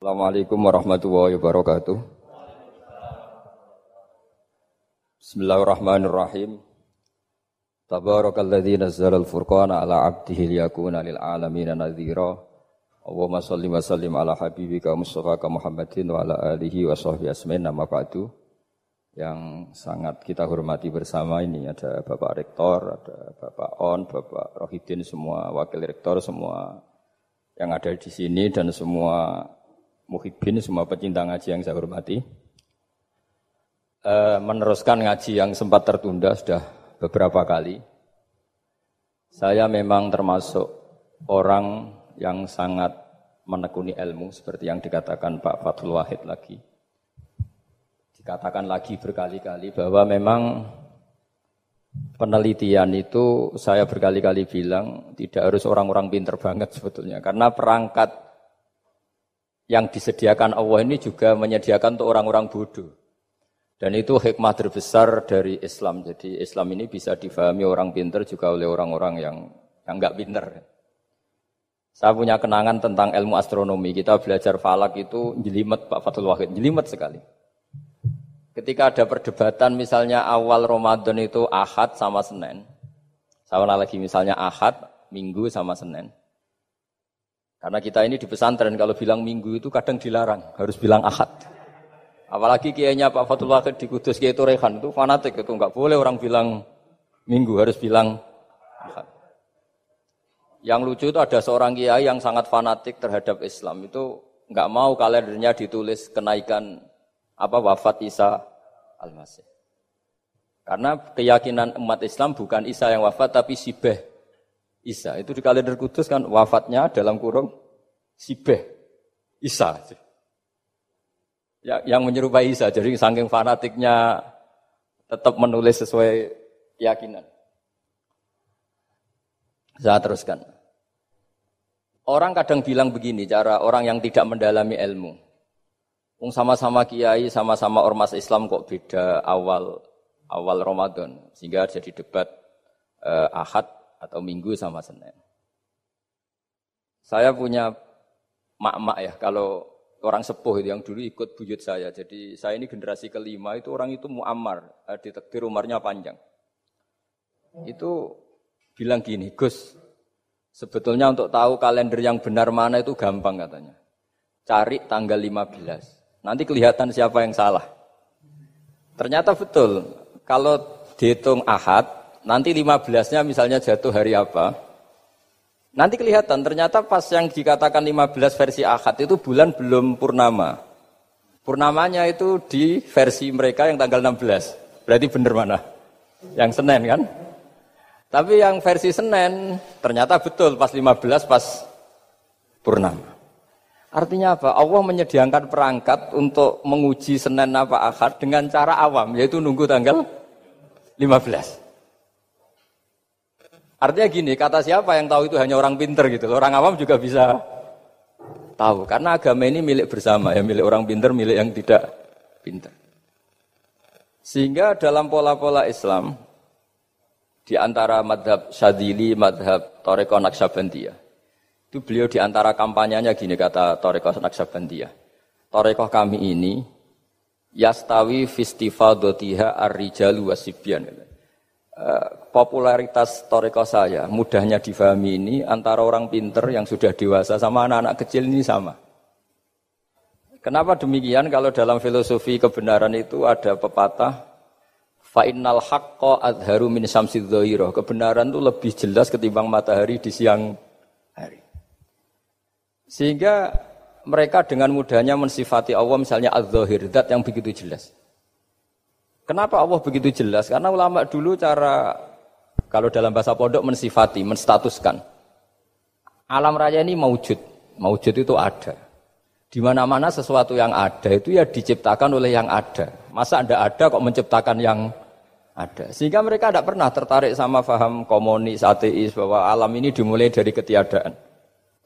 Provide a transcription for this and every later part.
Assalamualaikum warahmatullahi wabarakatuh. Bismillahirrahmanirrahim. Tabarakalladzi nazzala al-furqana ala 'abdihi liyakuna lil 'alamin nadhira. Allahumma shalli wa sallim ala habibika Mustafa Muhammadin wa ala alihi wa sahbihi asmain nama ba'du. Yang sangat kita hormati bersama ini ada Bapak Rektor, ada Bapak On, Bapak Rohidin, semua wakil rektor, semua yang ada di sini dan semua muhibbin, semua pecinta ngaji yang saya hormati. E, meneruskan ngaji yang sempat tertunda sudah beberapa kali. Saya memang termasuk orang yang sangat menekuni ilmu seperti yang dikatakan Pak Fathul Wahid lagi. Dikatakan lagi berkali-kali bahwa memang penelitian itu saya berkali-kali bilang tidak harus orang-orang pinter banget sebetulnya karena perangkat yang disediakan Allah ini juga menyediakan untuk orang-orang bodoh. Dan itu hikmah terbesar dari Islam. Jadi Islam ini bisa difahami orang pinter juga oleh orang-orang yang yang nggak pinter. Saya punya kenangan tentang ilmu astronomi. Kita belajar falak itu jelimet Pak Fatul Wahid, jelimet sekali. Ketika ada perdebatan misalnya awal Ramadan itu Ahad sama Senin. Sama lagi misalnya Ahad, Minggu sama Senin. Karena kita ini di pesantren kalau bilang minggu itu kadang dilarang, harus bilang ahad. Apalagi kiainya Pak Fatul Wahid di Kudus Kiai itu Rehan itu fanatik itu nggak boleh orang bilang minggu harus bilang ahad. Yang lucu itu ada seorang kiai yang sangat fanatik terhadap Islam itu nggak mau kalendernya ditulis kenaikan apa wafat Isa Al-Masih. Karena keyakinan umat Islam bukan Isa yang wafat tapi Sibeh Isa. Itu di kalender kudus kan wafatnya dalam kurung Sibeh Isa. Ya, yang menyerupai Isa. Jadi saking fanatiknya tetap menulis sesuai keyakinan. Saya teruskan. Orang kadang bilang begini, cara orang yang tidak mendalami ilmu. Ung sama-sama kiai, sama-sama ormas Islam kok beda awal awal Ramadan, sehingga jadi debat eh, Ahad atau Minggu sama Senin. Saya punya mak-mak ya, kalau orang sepuh itu yang dulu ikut buyut saya. Jadi saya ini generasi kelima itu orang itu muammar, eh, ditekdir umarnya panjang. Itu bilang gini, Gus, sebetulnya untuk tahu kalender yang benar mana itu gampang katanya. Cari tanggal 15. Nanti kelihatan siapa yang salah. Ternyata betul. Kalau dihitung ahad, Nanti 15-nya misalnya jatuh hari apa? Nanti kelihatan ternyata pas yang dikatakan 15 versi akad itu bulan belum purnama. Purnamanya itu di versi mereka yang tanggal 16. Berarti benar mana? Yang Senin kan? Tapi yang versi Senin ternyata betul pas 15 pas purnama. Artinya apa? Allah menyediakan perangkat untuk menguji Senin apa akad dengan cara awam, yaitu nunggu tanggal 15. Artinya gini, kata siapa yang tahu itu hanya orang pinter gitu. Orang awam juga bisa tahu. Karena agama ini milik bersama ya, milik orang pinter, milik yang tidak pinter. Sehingga dalam pola-pola Islam, di antara madhab Syadili, madhab Toreko Naksabandiyah, itu beliau di antara kampanyenya gini kata Toreko Naksabandiyah. Toreko kami ini, yastawi festival dotiha ar-rijalu wasibyan. Eh, popularitas toreko saya, mudahnya difahami ini antara orang pinter yang sudah dewasa sama anak-anak kecil ini sama. Kenapa demikian? Kalau dalam filosofi kebenaran itu ada pepatah fa'innal haqqo adharu min Kebenaran itu lebih jelas ketimbang matahari di siang hari. Sehingga mereka dengan mudahnya mensifati Allah misalnya az-zahir, yang begitu jelas. Kenapa Allah begitu jelas? Karena ulama dulu cara kalau dalam bahasa pondok mensifati, menstatuskan. Alam raya ini maujud. Maujud itu ada. Di mana-mana sesuatu yang ada itu ya diciptakan oleh yang ada. Masa Anda ada kok menciptakan yang ada. Sehingga mereka tidak pernah tertarik sama faham komunis, ateis bahwa alam ini dimulai dari ketiadaan.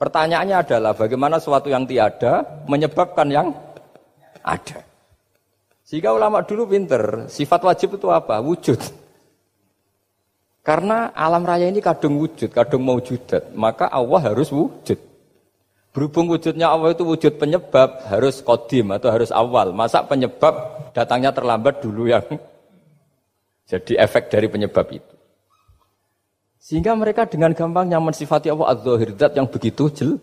Pertanyaannya adalah bagaimana sesuatu yang tiada menyebabkan yang ada. Jika ulama dulu pinter, sifat wajib itu apa? Wujud. Karena alam raya ini kadung wujud, kadung maujudat, maka Allah harus wujud. Berhubung wujudnya Allah itu wujud penyebab, harus kodim atau harus awal. Masa penyebab datangnya terlambat dulu yang jadi efek dari penyebab itu. Sehingga mereka dengan gampangnya mensifati Allah az-zahir yang begitu jel,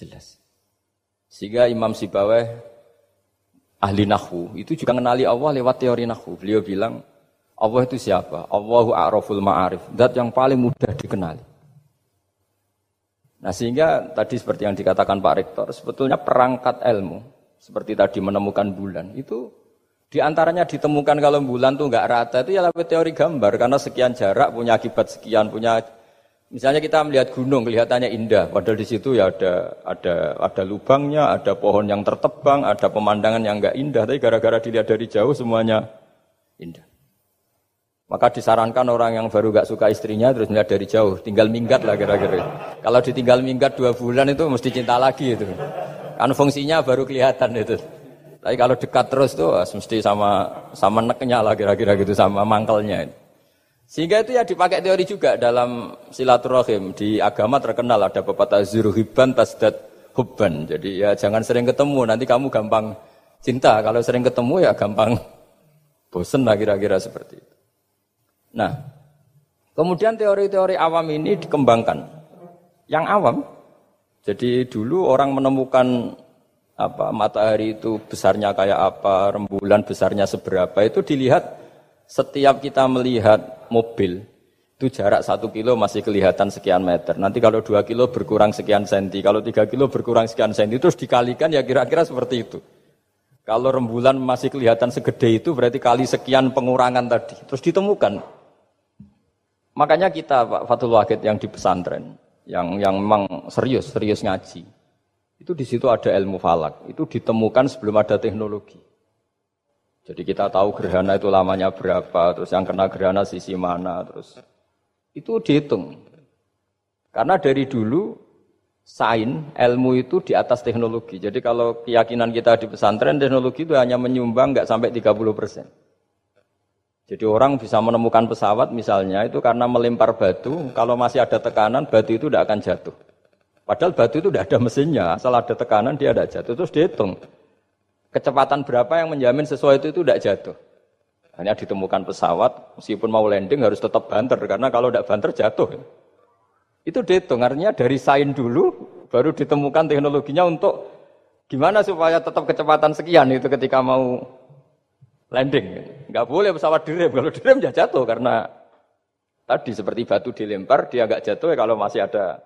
jelas. Sehingga Imam Sibaweh ahli nahwu itu juga mengenali Allah lewat teori nahwu. Beliau bilang Allah itu siapa? Allahu a'raful ma'arif, zat yang paling mudah dikenali. Nah sehingga tadi seperti yang dikatakan Pak Rektor, sebetulnya perangkat ilmu seperti tadi menemukan bulan itu di antaranya ditemukan kalau bulan tuh nggak rata itu ya lewat teori gambar karena sekian jarak punya akibat sekian punya misalnya kita melihat gunung kelihatannya indah padahal di situ ya ada ada ada lubangnya ada pohon yang tertebang ada pemandangan yang nggak indah tapi gara-gara dilihat dari jauh semuanya indah maka disarankan orang yang baru gak suka istrinya terus melihat dari jauh, tinggal minggat lah kira-kira. Kalau ditinggal minggat dua bulan itu mesti cinta lagi itu. Kan fungsinya baru kelihatan itu. Tapi kalau dekat terus tuh mesti sama sama neknya lah kira-kira gitu sama mangkelnya. Sehingga itu ya dipakai teori juga dalam silaturahim di agama terkenal ada pepatah zuruhiban tasdat hubban. Jadi ya jangan sering ketemu nanti kamu gampang cinta. Kalau sering ketemu ya gampang bosen lah kira-kira seperti itu. Nah, kemudian teori-teori awam ini dikembangkan. Yang awam, jadi dulu orang menemukan apa matahari itu besarnya kayak apa, rembulan besarnya seberapa itu dilihat setiap kita melihat mobil itu jarak satu kilo masih kelihatan sekian meter. Nanti kalau dua kilo berkurang sekian senti, kalau tiga kilo berkurang sekian senti, terus dikalikan ya kira-kira seperti itu. Kalau rembulan masih kelihatan segede itu berarti kali sekian pengurangan tadi. Terus ditemukan Makanya kita Pak Fatul Wahid yang di pesantren, yang yang memang serius, serius ngaji. Itu di situ ada ilmu falak. Itu ditemukan sebelum ada teknologi. Jadi kita tahu gerhana itu lamanya berapa, terus yang kena gerhana sisi mana, terus itu dihitung. Karena dari dulu sain ilmu itu di atas teknologi. Jadi kalau keyakinan kita di pesantren teknologi itu hanya menyumbang nggak sampai 30 persen. Jadi orang bisa menemukan pesawat misalnya itu karena melempar batu, kalau masih ada tekanan batu itu tidak akan jatuh. Padahal batu itu tidak ada mesinnya, asal ada tekanan dia tidak jatuh. Terus dihitung kecepatan berapa yang menjamin sesuai itu tidak jatuh. Hanya ditemukan pesawat, meskipun mau landing harus tetap banter karena kalau tidak banter jatuh. Itu dihitung, artinya dari sain dulu baru ditemukan teknologinya untuk gimana supaya tetap kecepatan sekian itu ketika mau landing. Nggak boleh pesawat direm. Kalau direm ya jatuh karena tadi seperti batu dilempar dia nggak jatuh ya kalau masih ada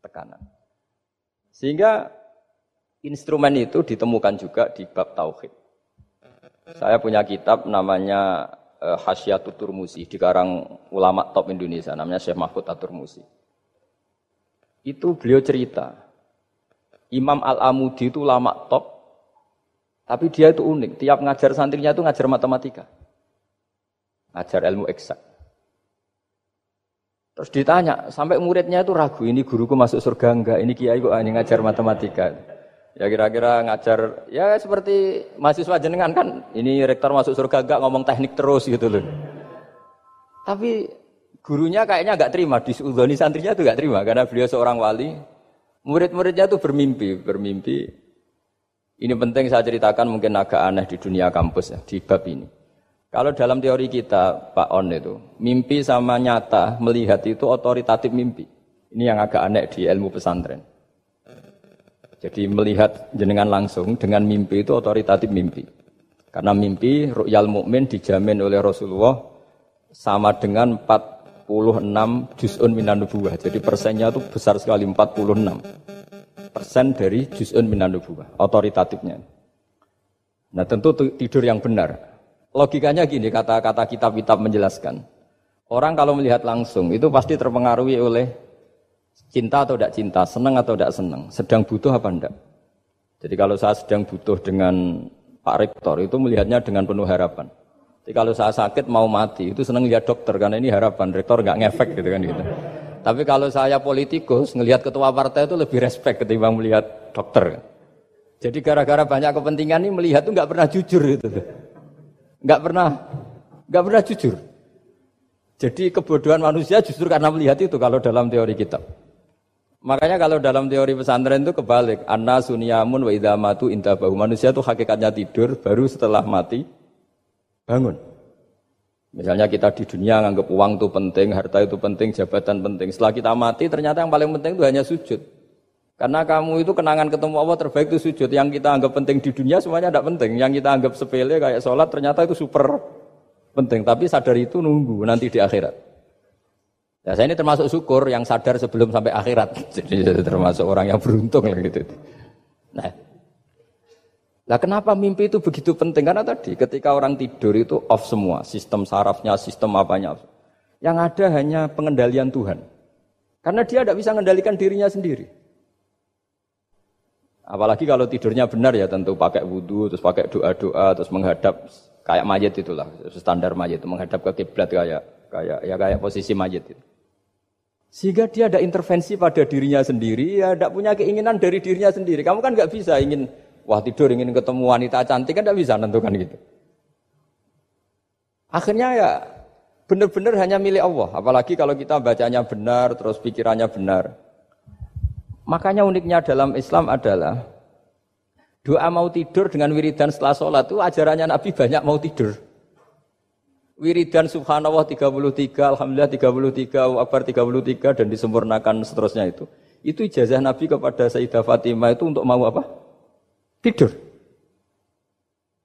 tekanan. Sehingga instrumen itu ditemukan juga di bab tauhid. Saya punya kitab namanya eh, Hasyiatut Turmusi dikarang ulama top Indonesia namanya Syekh Mahfud Aturmusi. Itu beliau cerita Imam Al-Amudi itu ulama top tapi dia itu unik, tiap ngajar santrinya itu ngajar matematika. Ngajar ilmu eksak. Terus ditanya, sampai muridnya itu ragu, ini guruku masuk surga enggak, ini kiai kok hanya ngajar matematika. Ya kira-kira ngajar, ya seperti mahasiswa jenengan kan, ini rektor masuk surga enggak ngomong teknik terus gitu loh. Tapi gurunya kayaknya enggak terima, di Udhoni santrinya itu enggak terima, karena beliau seorang wali. Murid-muridnya itu bermimpi, bermimpi ini penting saya ceritakan mungkin agak aneh di dunia kampus ya, di bab ini. Kalau dalam teori kita, Pak On itu, mimpi sama nyata melihat itu otoritatif mimpi. Ini yang agak aneh di ilmu pesantren. Jadi melihat jenengan langsung dengan mimpi itu otoritatif mimpi. Karena mimpi ru'yal mukmin dijamin oleh Rasulullah sama dengan 46 juz'un minan nubuwah. Jadi persennya itu besar sekali 46 persen dari juz'un minan nubuwah, otoritatifnya. Nah tentu tidur yang benar. Logikanya gini, kata-kata kitab-kitab menjelaskan. Orang kalau melihat langsung itu pasti terpengaruhi oleh cinta atau tidak cinta, senang atau tidak senang, sedang butuh apa enggak. Jadi kalau saya sedang butuh dengan Pak Rektor itu melihatnya dengan penuh harapan. Jadi kalau saya sakit mau mati itu senang lihat dokter karena ini harapan rektor nggak ngefek gitu kan gitu. Tapi kalau saya politikus, ngelihat ketua partai itu lebih respect ketimbang melihat dokter. Jadi gara-gara banyak kepentingan ini melihat itu nggak pernah jujur itu, nggak pernah, nggak pernah jujur. Jadi kebodohan manusia justru karena melihat itu kalau dalam teori kita. Makanya kalau dalam teori pesantren itu kebalik. Anna sunyamun wa idamatu intabahu. Manusia itu hakikatnya tidur, baru setelah mati bangun. Misalnya kita di dunia nganggap uang itu penting, harta itu penting, jabatan penting. Setelah kita mati ternyata yang paling penting itu hanya sujud. Karena kamu itu kenangan ketemu Allah terbaik itu sujud. Yang kita anggap penting di dunia semuanya tidak penting. Yang kita anggap sepele kayak sholat ternyata itu super penting. Tapi sadar itu nunggu nanti di akhirat. Ya, saya ini termasuk syukur yang sadar sebelum sampai akhirat. Jadi termasuk orang yang beruntung lah gitu. Nah, lah kenapa mimpi itu begitu penting? Karena tadi ketika orang tidur itu off semua, sistem sarafnya, sistem apanya. Yang ada hanya pengendalian Tuhan. Karena dia tidak bisa mengendalikan dirinya sendiri. Apalagi kalau tidurnya benar ya tentu pakai wudhu, terus pakai doa-doa, terus menghadap kayak mayat itulah, standar mayat itu menghadap ke kiblat kayak kayak ya kayak posisi mayat itu. Sehingga dia ada intervensi pada dirinya sendiri, ya tidak punya keinginan dari dirinya sendiri. Kamu kan nggak bisa ingin, wah tidur ingin ketemu wanita cantik kan tidak bisa nentukan gitu. Akhirnya ya benar-benar hanya milik Allah. Apalagi kalau kita bacanya benar, terus pikirannya benar. Makanya uniknya dalam Islam adalah doa mau tidur dengan wiridan setelah sholat itu ajarannya Nabi banyak mau tidur wiridan subhanallah 33, alhamdulillah 33, akbar 33 dan disempurnakan seterusnya itu. Itu ijazah Nabi kepada Sayyidah Fatimah itu untuk mau apa? Tidur.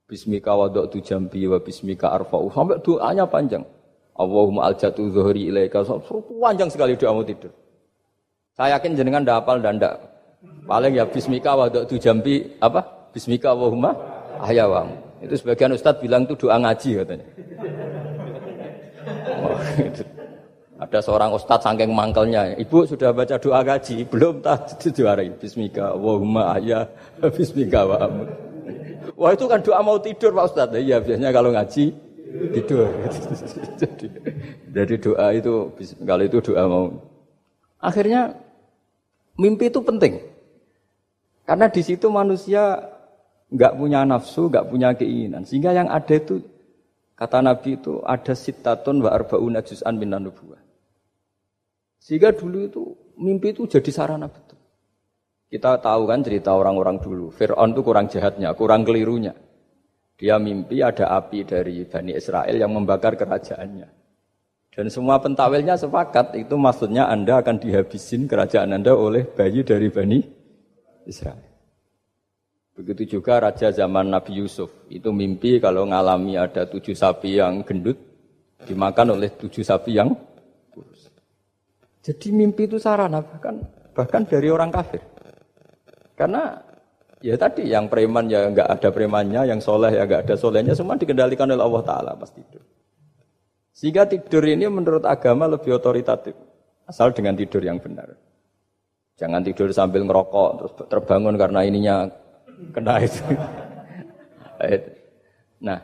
Bismika wada'tu jambi wa bismika arfa'u. Sampai doanya panjang. Allahumma aljatu zuhri ilaika. Panjang sekali doa mau tidur. Saya yakin jenengan ndak hafal dan ndak. Paling ya bismika wada'tu jambi apa? Bismika Allahumma ahyawam. Itu sebagian ustadz bilang itu doa ngaji katanya. Ada seorang ustadz saking mangkelnya, ibu sudah baca doa gaji, belum tak juara Bismika, Allahumma ayah, Bismika wa Wah itu kan doa mau tidur Pak Ustadz. Iya biasanya kalau ngaji tidur. jadi, jadi doa itu kalau itu doa mau. Akhirnya mimpi itu penting. Karena di situ manusia nggak punya nafsu, nggak punya keinginan. Sehingga yang ada itu Kata Nabi itu ada sitatun wa arba'una juz'an minan nubuwah. Sehingga dulu itu mimpi itu jadi sarana betul. Kita tahu kan cerita orang-orang dulu. Fir'aun itu kurang jahatnya, kurang kelirunya. Dia mimpi ada api dari Bani Israel yang membakar kerajaannya. Dan semua pentawilnya sepakat itu maksudnya Anda akan dihabisin kerajaan Anda oleh bayi dari Bani Israel. Begitu juga raja zaman Nabi Yusuf. Itu mimpi kalau ngalami ada tujuh sapi yang gendut dimakan oleh tujuh sapi yang kurus. Jadi mimpi itu sarana bahkan bahkan dari orang kafir. Karena ya tadi yang preman ya nggak ada premannya, yang soleh ya nggak ada solehnya, semua dikendalikan oleh Allah Taala pas tidur. Sehingga tidur ini menurut agama lebih otoritatif, asal dengan tidur yang benar. Jangan tidur sambil ngerokok terus terbangun karena ininya kena itu. Nah,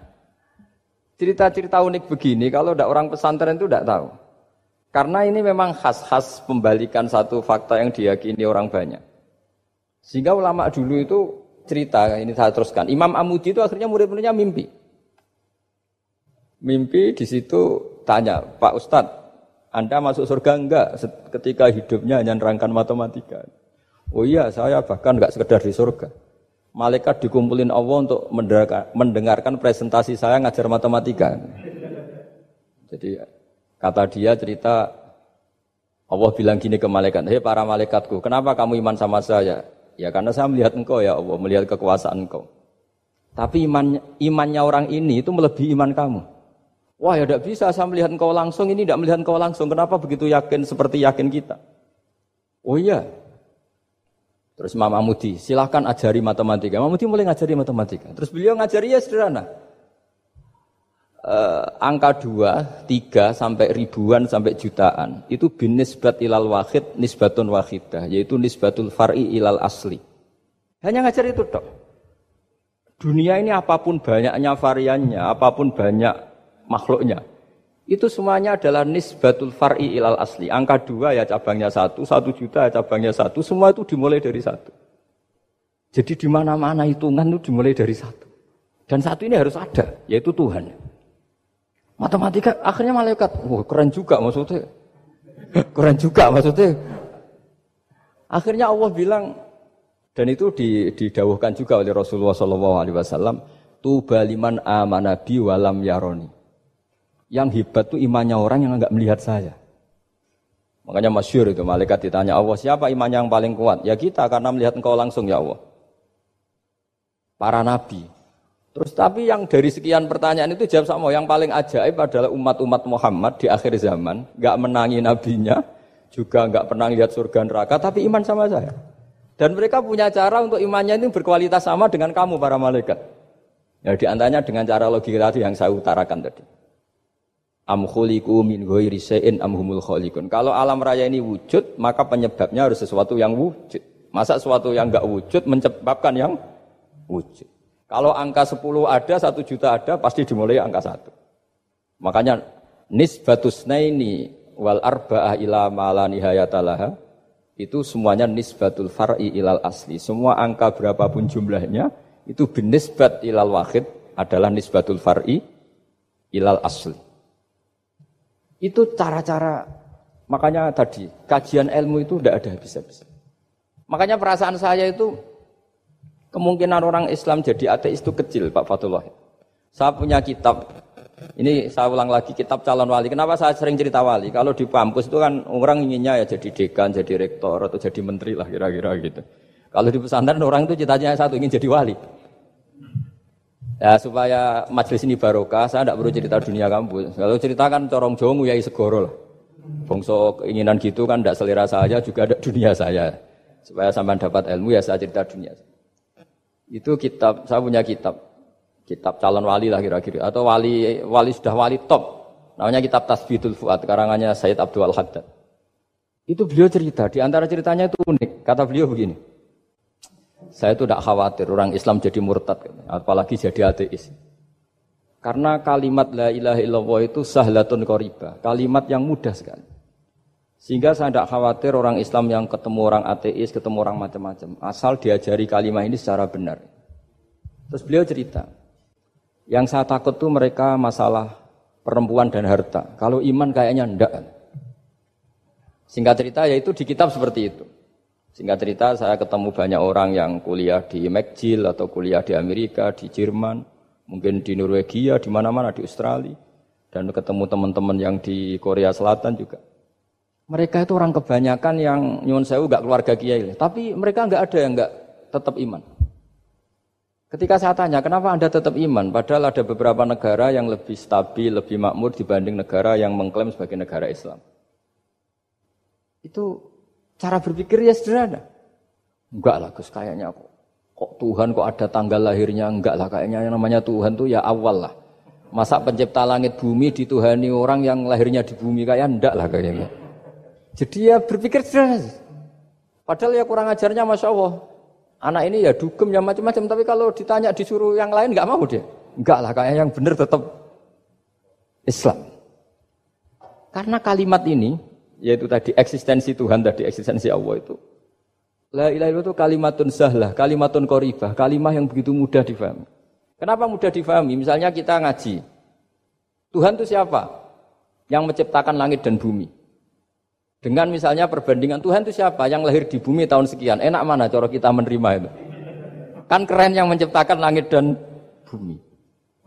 cerita-cerita unik begini kalau tidak orang pesantren itu tidak tahu. Karena ini memang khas-khas pembalikan satu fakta yang diyakini orang banyak. Sehingga ulama dulu itu cerita, ini saya teruskan. Imam Amudi itu akhirnya murid-muridnya mimpi. Mimpi di situ tanya, Pak Ustadz, Anda masuk surga enggak ketika hidupnya hanya nerangkan matematika? Oh iya, saya bahkan enggak sekedar di surga malaikat dikumpulin Allah untuk mendengarkan presentasi saya ngajar matematika. Jadi kata dia cerita Allah bilang gini ke malaikat, hei para malaikatku, kenapa kamu iman sama saya? Ya karena saya melihat engkau ya Allah, melihat kekuasaan engkau. Tapi iman, imannya orang ini itu melebihi iman kamu. Wah ya tidak bisa, saya melihat engkau langsung, ini tidak melihat engkau langsung. Kenapa begitu yakin seperti yakin kita? Oh iya, Terus Imam Amudi, silahkan ajari matematika. Imam Amudi mulai ngajari matematika. Terus beliau ngajari ya sederhana. Uh, angka dua, tiga sampai ribuan sampai jutaan itu bin nisbat ilal wahid nisbatun wahidah yaitu nisbatul far'i ilal asli. Hanya ngajar itu dok. Dunia ini apa pun banyaknya variannya, apa pun banyak makhluknya, itu semuanya adalah nisbatul far'i ilal asli. Angka dua ya cabangnya satu, satu juta ya cabangnya satu, semua itu dimulai dari satu. Jadi di mana-mana hitungan itu dimulai dari satu. Dan satu ini harus ada, yaitu Tuhan. Matematika akhirnya malaikat, wah keren juga maksudnya. Keren juga maksudnya. Akhirnya Allah bilang dan itu didawuhkan juga oleh Rasulullah Shallallahu Alaihi Wasallam, tu baliman amanabi walam yaroni. Yang hebat tuh imannya orang yang nggak melihat saya. Makanya masyur itu malaikat ditanya Allah siapa imannya yang paling kuat? Ya kita karena melihat engkau langsung ya Allah. Para nabi. Terus tapi yang dari sekian pertanyaan itu jawab sama yang paling ajaib adalah umat-umat Muhammad di akhir zaman nggak menangi nabinya, juga nggak pernah lihat surga neraka, tapi iman sama saya. Dan mereka punya cara untuk imannya ini berkualitas sama dengan kamu para malaikat. Ya di antaranya dengan cara logika tadi yang saya utarakan tadi. Am khuliqu min ghairi syai'in am humul khaliqun. Kalau alam raya ini wujud, maka penyebabnya harus sesuatu yang wujud. Masa sesuatu yang enggak wujud menyebabkan yang wujud. Kalau angka 10 ada, 1 juta ada, pasti dimulai angka 1. Makanya nisbatus naini wal arba'ah ila mala nihayatalaha itu semuanya nisbatul far'i ilal asli. Semua angka berapapun jumlahnya itu binisbat ilal wahid adalah nisbatul far'i ilal asli. Itu cara-cara makanya tadi kajian ilmu itu tidak ada habis-habis. Makanya perasaan saya itu Kemungkinan orang Islam jadi ateis itu kecil, Pak Fatullah. Saya punya kitab, ini saya ulang lagi kitab calon wali. Kenapa saya sering cerita wali? Kalau di kampus itu kan orang inginnya ya jadi dekan, jadi rektor atau jadi menteri lah kira-kira gitu. Kalau di pesantren orang itu cita-citanya satu ingin jadi wali. Ya supaya majelis ini barokah, saya tidak perlu cerita dunia kampus. Kalau ceritakan corong jongu ya segoro lah. Bongso keinginan gitu kan tidak selera saya juga ada dunia saya. Supaya sampai dapat ilmu ya saya cerita dunia. Itu kitab, saya punya kitab. Kitab calon wali lah kira-kira. Atau wali wali sudah wali top. Namanya kitab Tasbidul Fuad, karangannya Said Abdul Haddad. Itu beliau cerita, di antara ceritanya itu unik. Kata beliau begini, saya itu tidak khawatir orang Islam jadi murtad, apalagi jadi ateis. Karena kalimat la ilaha illallah itu sahlatun qoriba, kalimat yang mudah sekali. Sehingga saya tidak khawatir orang Islam yang ketemu orang ateis, ketemu orang macam-macam. Asal diajari kalimat ini secara benar. Terus beliau cerita, yang saya takut tuh mereka masalah perempuan dan harta. Kalau iman kayaknya ndak. Singkat cerita yaitu di kitab seperti itu. Singkat cerita saya ketemu banyak orang yang kuliah di McGill atau kuliah di Amerika, di Jerman, mungkin di Norwegia, di mana-mana di Australia. Dan ketemu teman-teman yang di Korea Selatan juga. Mereka itu orang kebanyakan yang nyuwun sewu gak keluarga kiai, tapi mereka nggak ada yang nggak tetap iman. Ketika saya tanya, kenapa Anda tetap iman? Padahal ada beberapa negara yang lebih stabil, lebih makmur dibanding negara yang mengklaim sebagai negara Islam. Itu cara berpikir ya sederhana. Enggak lah Gus, kayaknya kok, kok Tuhan kok ada tanggal lahirnya? Enggak lah, kayaknya yang namanya Tuhan tuh ya awal lah. Masa pencipta langit bumi dituhani orang yang lahirnya di bumi kayak enggak lah kayaknya. Jadi ya berpikir sederhana. Padahal ya kurang ajarnya Masya Allah. Anak ini ya dugem ya macam-macam. Tapi kalau ditanya disuruh yang lain nggak mau dia. Enggak lah kayak yang benar tetap Islam. Karena kalimat ini yaitu tadi eksistensi Tuhan tadi eksistensi Allah itu. La ilaha itu kalimatun sahlah, kalimatun koribah, kalimah yang begitu mudah difahami. Kenapa mudah difahami? Misalnya kita ngaji. Tuhan itu siapa? Yang menciptakan langit dan bumi. Dengan misalnya perbandingan Tuhan itu siapa? Yang lahir di bumi tahun sekian. Enak mana cara kita menerima itu? Kan keren yang menciptakan langit dan bumi.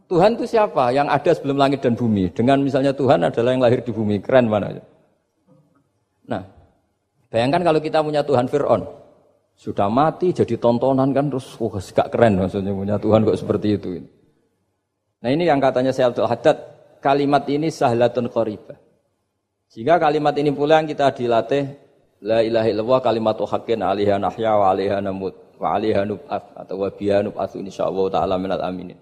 Tuhan itu siapa? Yang ada sebelum langit dan bumi. Dengan misalnya Tuhan adalah yang lahir di bumi. Keren mana? Nah, bayangkan kalau kita punya Tuhan Fir'aun. Sudah mati jadi tontonan kan terus wah oh, gak keren maksudnya punya Tuhan kok seperti itu. Nah ini yang katanya saya Abdul Haddad, kalimat ini sahlatun qaribah. Sehingga kalimat ini pula yang kita dilatih La ilaha illallah kalimat haqqin alaiha nahya wa alaiha namut wa alaiha nub'at atau wa biha nub'atsu insyaallah taala minal aminin.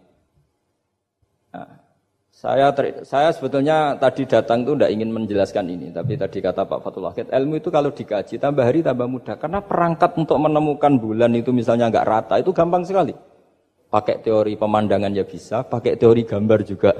Saya ter, saya sebetulnya tadi datang itu tidak ingin menjelaskan ini, tapi tadi kata Pak Fatul Wahid, ilmu itu kalau dikaji tambah hari tambah mudah karena perangkat untuk menemukan bulan itu misalnya nggak rata itu gampang sekali. Pakai teori pemandangan ya bisa, pakai teori gambar juga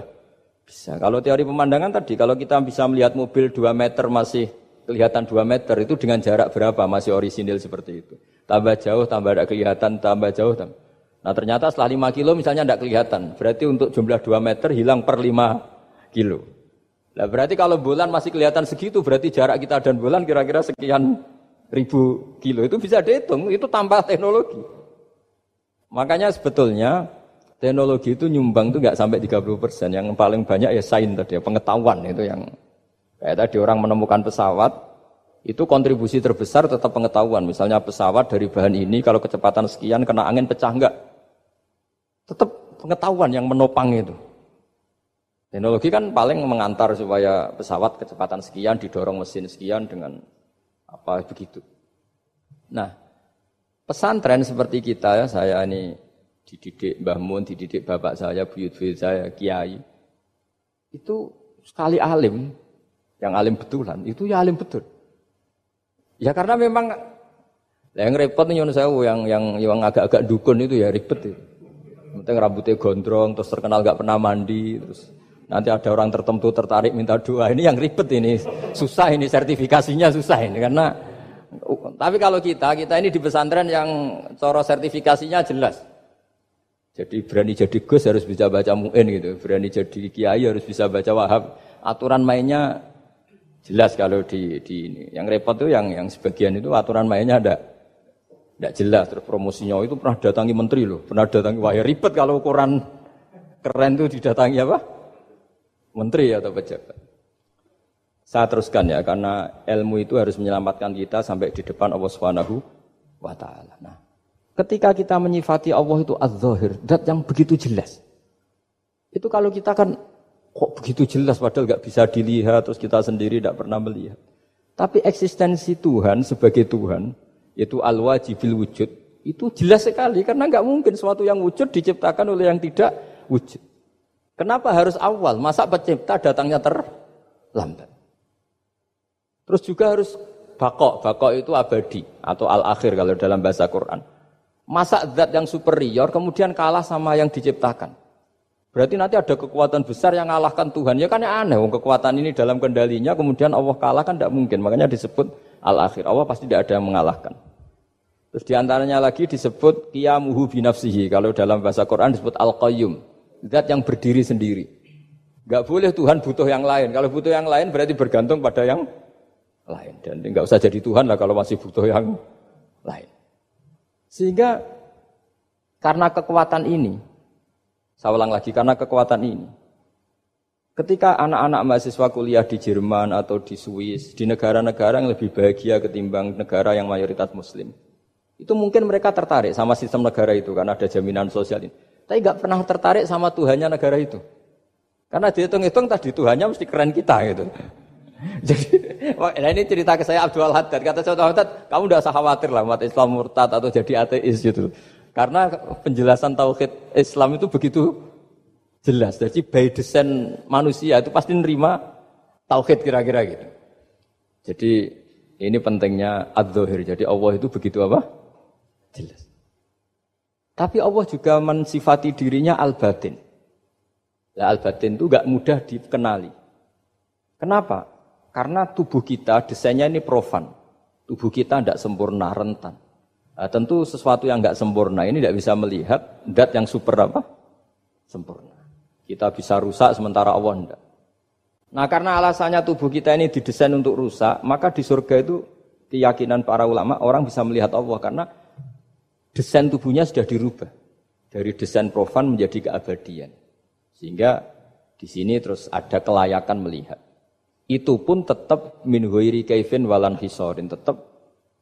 bisa. Kalau teori pemandangan tadi, kalau kita bisa melihat mobil 2 meter masih kelihatan 2 meter, itu dengan jarak berapa masih orisinil seperti itu. Tambah jauh, tambah tidak kelihatan, tambah jauh. Tambah. Nah ternyata setelah 5 kilo misalnya tidak kelihatan. Berarti untuk jumlah 2 meter hilang per 5 kilo. Nah berarti kalau bulan masih kelihatan segitu, berarti jarak kita dan bulan kira-kira sekian ribu kilo itu bisa dihitung, itu tanpa teknologi. Makanya sebetulnya teknologi itu nyumbang itu nggak sampai 30 persen. Yang paling banyak ya sains tadi, ya, pengetahuan itu yang kayak tadi orang menemukan pesawat itu kontribusi terbesar tetap pengetahuan. Misalnya pesawat dari bahan ini kalau kecepatan sekian kena angin pecah enggak? Tetap pengetahuan yang menopang itu. Teknologi kan paling mengantar supaya pesawat kecepatan sekian didorong mesin sekian dengan apa begitu. Nah, pesantren seperti kita ya, saya ini dididik Mbah Mun, dididik bapak saya, buyut-buyut saya, kiai. Itu sekali alim, yang alim betulan, itu ya alim betul. Ya karena memang yang repot nih saya yang yang yang agak-agak dukun itu ya ribet itu. Penting rambutnya gondrong, terus terkenal gak pernah mandi, terus Nanti ada orang tertentu tertarik minta doa. Ini yang ribet ini. Susah ini sertifikasinya susah ini karena tapi kalau kita, kita ini di pesantren yang coro sertifikasinya jelas. Jadi berani jadi Gus harus bisa baca mu'in gitu. Berani jadi kiai harus bisa baca wahab. Aturan mainnya jelas kalau di, di ini. Yang repot tuh yang yang sebagian itu aturan mainnya ada tidak jelas. Terus promosinya itu pernah datangi menteri loh. Pernah datangi, wah ya ribet kalau ukuran keren tuh didatangi apa? menteri atau pejabat. Saya teruskan ya, karena ilmu itu harus menyelamatkan kita sampai di depan Allah Subhanahu wa taala. Nah, ketika kita menyifati Allah itu az-zahir, dat yang begitu jelas. Itu kalau kita kan kok begitu jelas padahal nggak bisa dilihat terus kita sendiri tidak pernah melihat. Tapi eksistensi Tuhan sebagai Tuhan itu al-wajibil wujud itu jelas sekali karena nggak mungkin suatu yang wujud diciptakan oleh yang tidak wujud. Kenapa harus awal? Masa pencipta datangnya terlambat? Terus juga harus bakok. Bakok itu abadi atau al-akhir kalau dalam bahasa Quran. Masa zat yang superior kemudian kalah sama yang diciptakan. Berarti nanti ada kekuatan besar yang mengalahkan Tuhan. Ya kan ya aneh, kekuatan ini dalam kendalinya kemudian Allah kalah kan tidak mungkin. Makanya disebut al-akhir. Allah pasti tidak ada yang mengalahkan. Terus di antaranya lagi disebut kiamuhu binafsihi. Kalau dalam bahasa Quran disebut al-qayyum zat yang berdiri sendiri. Gak boleh Tuhan butuh yang lain. Kalau butuh yang lain berarti bergantung pada yang lain. Dan nggak usah jadi Tuhan lah kalau masih butuh yang lain. Sehingga karena kekuatan ini, saya ulang lagi, karena kekuatan ini, ketika anak-anak mahasiswa kuliah di Jerman atau di Swiss, di negara-negara yang lebih bahagia ketimbang negara yang mayoritas muslim, itu mungkin mereka tertarik sama sistem negara itu karena ada jaminan sosial ini. Tapi nggak pernah tertarik sama Tuhannya negara itu. Karena dihitung-hitung tadi Tuhannya mesti keren kita gitu. Jadi, nah ini cerita ke saya Abdul Haddad. Kata saya Abdul kamu udah usah khawatir lah umat Islam murtad atau jadi ateis gitu. Karena penjelasan tauhid Islam itu begitu jelas. Jadi by design manusia itu pasti nerima tauhid kira-kira gitu. Jadi ini pentingnya ad-dhahir. Jadi Allah itu begitu apa? Jelas. Tapi Allah juga mensifati dirinya al-batin. Ya, al-batin itu gak mudah dikenali. Kenapa? Karena tubuh kita desainnya ini profan. Tubuh kita tidak sempurna, rentan. Nah, tentu sesuatu yang nggak sempurna ini tidak bisa melihat dat yang super apa? Sempurna. Kita bisa rusak sementara Allah tidak. Nah karena alasannya tubuh kita ini didesain untuk rusak, maka di surga itu keyakinan para ulama orang bisa melihat Allah karena desain tubuhnya sudah dirubah dari desain profan menjadi keabadian. Sehingga di sini terus ada kelayakan melihat. Itu pun tetap min ghairi kaifin walan hisorin. Tetap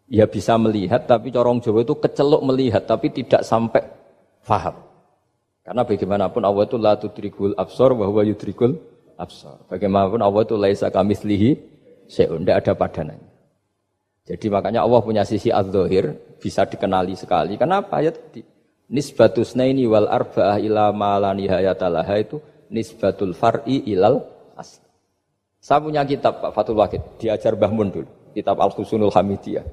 ya bisa melihat tapi corong Jawa itu kecelok melihat tapi tidak sampai faham. Karena bagaimanapun Allah itu la tudrikul absor bahwa yudrikul absor. Bagaimanapun Allah itu laisa kamislihi seun, tidak ada padanannya. Jadi makanya Allah punya sisi az-zahir bisa dikenali sekali. Kenapa ya tadi? Nisbatus naini wal arba'ah ila ma la nihayatalaha itu nisbatul far'i ilal asli. Saya punya kitab Pak Fatul Wahid, diajar Mbah kitab Al-Husunul Hamidiyah.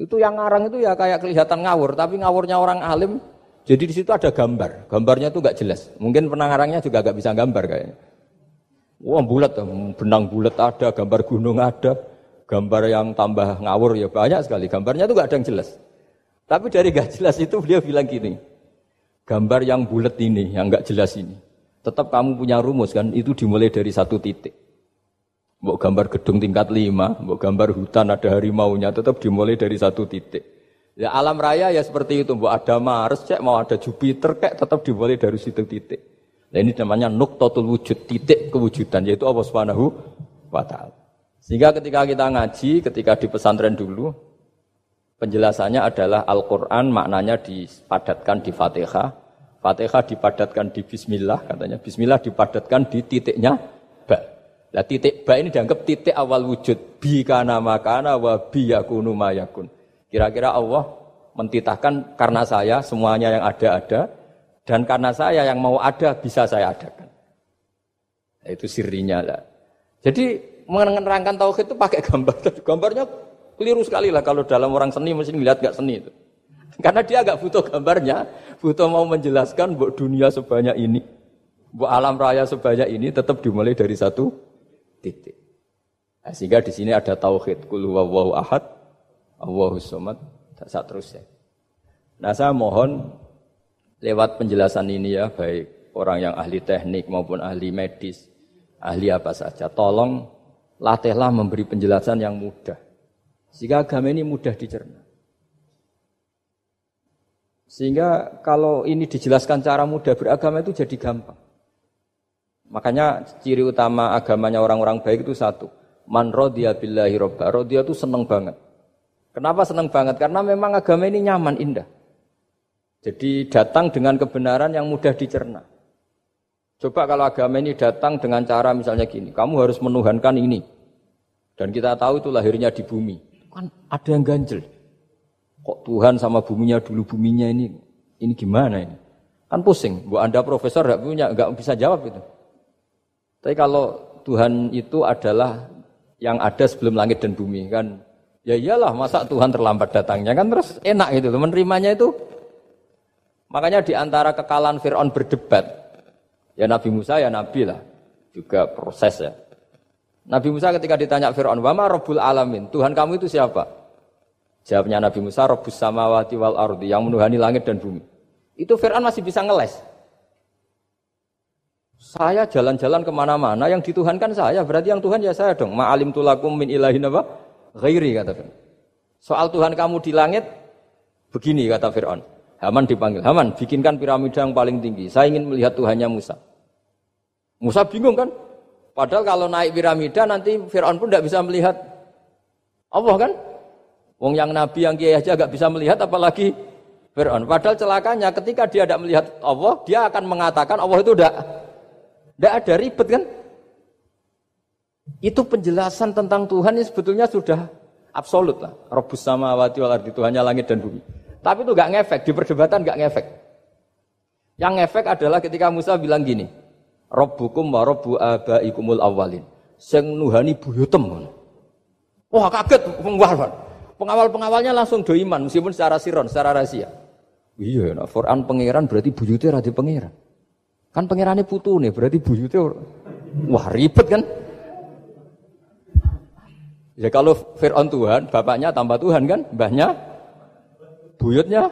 Itu yang ngarang itu ya kayak kelihatan ngawur, tapi ngawurnya orang alim. Jadi di situ ada gambar, gambarnya itu nggak jelas. Mungkin penangarangnya juga nggak bisa gambar kayaknya. Wah bulat, benang bulat ada, gambar gunung ada. Gambar yang tambah ngawur ya banyak sekali. Gambarnya itu gak ada yang jelas. Tapi dari gak jelas itu dia bilang gini. Gambar yang bulat ini, yang gak jelas ini. Tetap kamu punya rumus kan, itu dimulai dari satu titik. Mbok gambar gedung tingkat lima, mbok gambar hutan ada harimaunya, tetap dimulai dari satu titik. Ya alam raya ya seperti itu, mbok ada Mars, cek mau ada Jupiter, kayak tetap dimulai dari situ titik. Nah ini namanya nuktotul wujud, titik kewujudan, yaitu Allah Subhanahu wa Ta'ala. Sehingga ketika kita ngaji, ketika di pesantren dulu, penjelasannya adalah Al-Quran maknanya dipadatkan di Fatihah, Fatihah dipadatkan di Bismillah, katanya Bismillah dipadatkan di titiknya Nah titik ba ini dianggap titik awal wujud. Bi kana makana wa bi yakunu mayakun. Kira-kira Allah mentitahkan karena saya semuanya yang ada-ada dan karena saya yang mau ada bisa saya adakan. Nah, itu sirinya lah. Jadi menerangkan tauhid itu pakai gambar. Gambarnya keliru sekali lah kalau dalam orang seni mesti lihat gak seni itu. Karena dia agak butuh gambarnya, butuh mau menjelaskan buat dunia sebanyak ini, buat alam raya sebanyak ini tetap dimulai dari satu titik. Nah, sehingga di sini ada tauhid kul huwallahu ahad, Allahu samad, tak terusnya. Nah, saya mohon lewat penjelasan ini ya, baik orang yang ahli teknik maupun ahli medis, ahli apa saja, tolong latihlah memberi penjelasan yang mudah. Sehingga agama ini mudah dicerna. Sehingga kalau ini dijelaskan cara mudah beragama itu jadi gampang. Makanya ciri utama agamanya orang-orang baik itu satu. Man rodiya billahi robba. Rodiya itu seneng banget. Kenapa seneng banget? Karena memang agama ini nyaman, indah. Jadi datang dengan kebenaran yang mudah dicerna. Coba kalau agama ini datang dengan cara misalnya gini, kamu harus menuhankan ini. Dan kita tahu itu lahirnya di bumi. Kan ada yang ganjel. Kok Tuhan sama buminya dulu buminya ini ini gimana ini? Kan pusing. Bu Anda profesor nggak punya, nggak bisa jawab itu. Tapi kalau Tuhan itu adalah yang ada sebelum langit dan bumi kan ya iyalah masa Tuhan terlambat datangnya kan terus enak itu menerimanya itu makanya di antara kekalahan Fir'aun berdebat ya Nabi Musa ya Nabi lah juga proses ya Nabi Musa ketika ditanya Fir'aun wama Rabbul Alamin Tuhan kamu itu siapa jawabnya Nabi Musa Rabbus Samawati wal Ardi yang menuhani langit dan bumi itu Fir'aun masih bisa ngeles saya jalan-jalan ke mana-mana, yang dituhankan saya, berarti yang Tuhan ya saya dong. Ma'alim tulakum min ilahin apa? Ghairi, kata Fir'aun. Soal Tuhan kamu di langit, begini kata Fir'aun. Haman dipanggil, Haman bikinkan piramida yang paling tinggi. Saya ingin melihat Tuhannya Musa. Musa bingung kan? Padahal kalau naik piramida nanti Fir'aun pun tidak bisa melihat Allah kan? Wong yang Nabi yang kiai aja gak bisa melihat apalagi Fir'aun. Padahal celakanya ketika dia tidak melihat Allah, dia akan mengatakan Allah itu tidak tidak ada ribet kan? Itu penjelasan tentang Tuhan ini sebetulnya sudah absolut lah. Robus sama wati wal ardi Tuhannya langit dan bumi. Tapi itu gak ngefek, di perdebatan gak ngefek. Yang ngefek adalah ketika Musa bilang gini, Robbukum wa robbu abaikumul awalin. Sing nuhani buyutem. Wah kaget pengawal. Pengawal-pengawalnya langsung doiman meskipun secara siron, secara rahasia. Iya, nah, Quran pangeran berarti buyutnya rati pangeran. Kan pangerannya putu nih, berarti buyutnya wah ribet kan? Ya kalau Fir'aun Tuhan, bapaknya tambah Tuhan kan, mbahnya, buyutnya.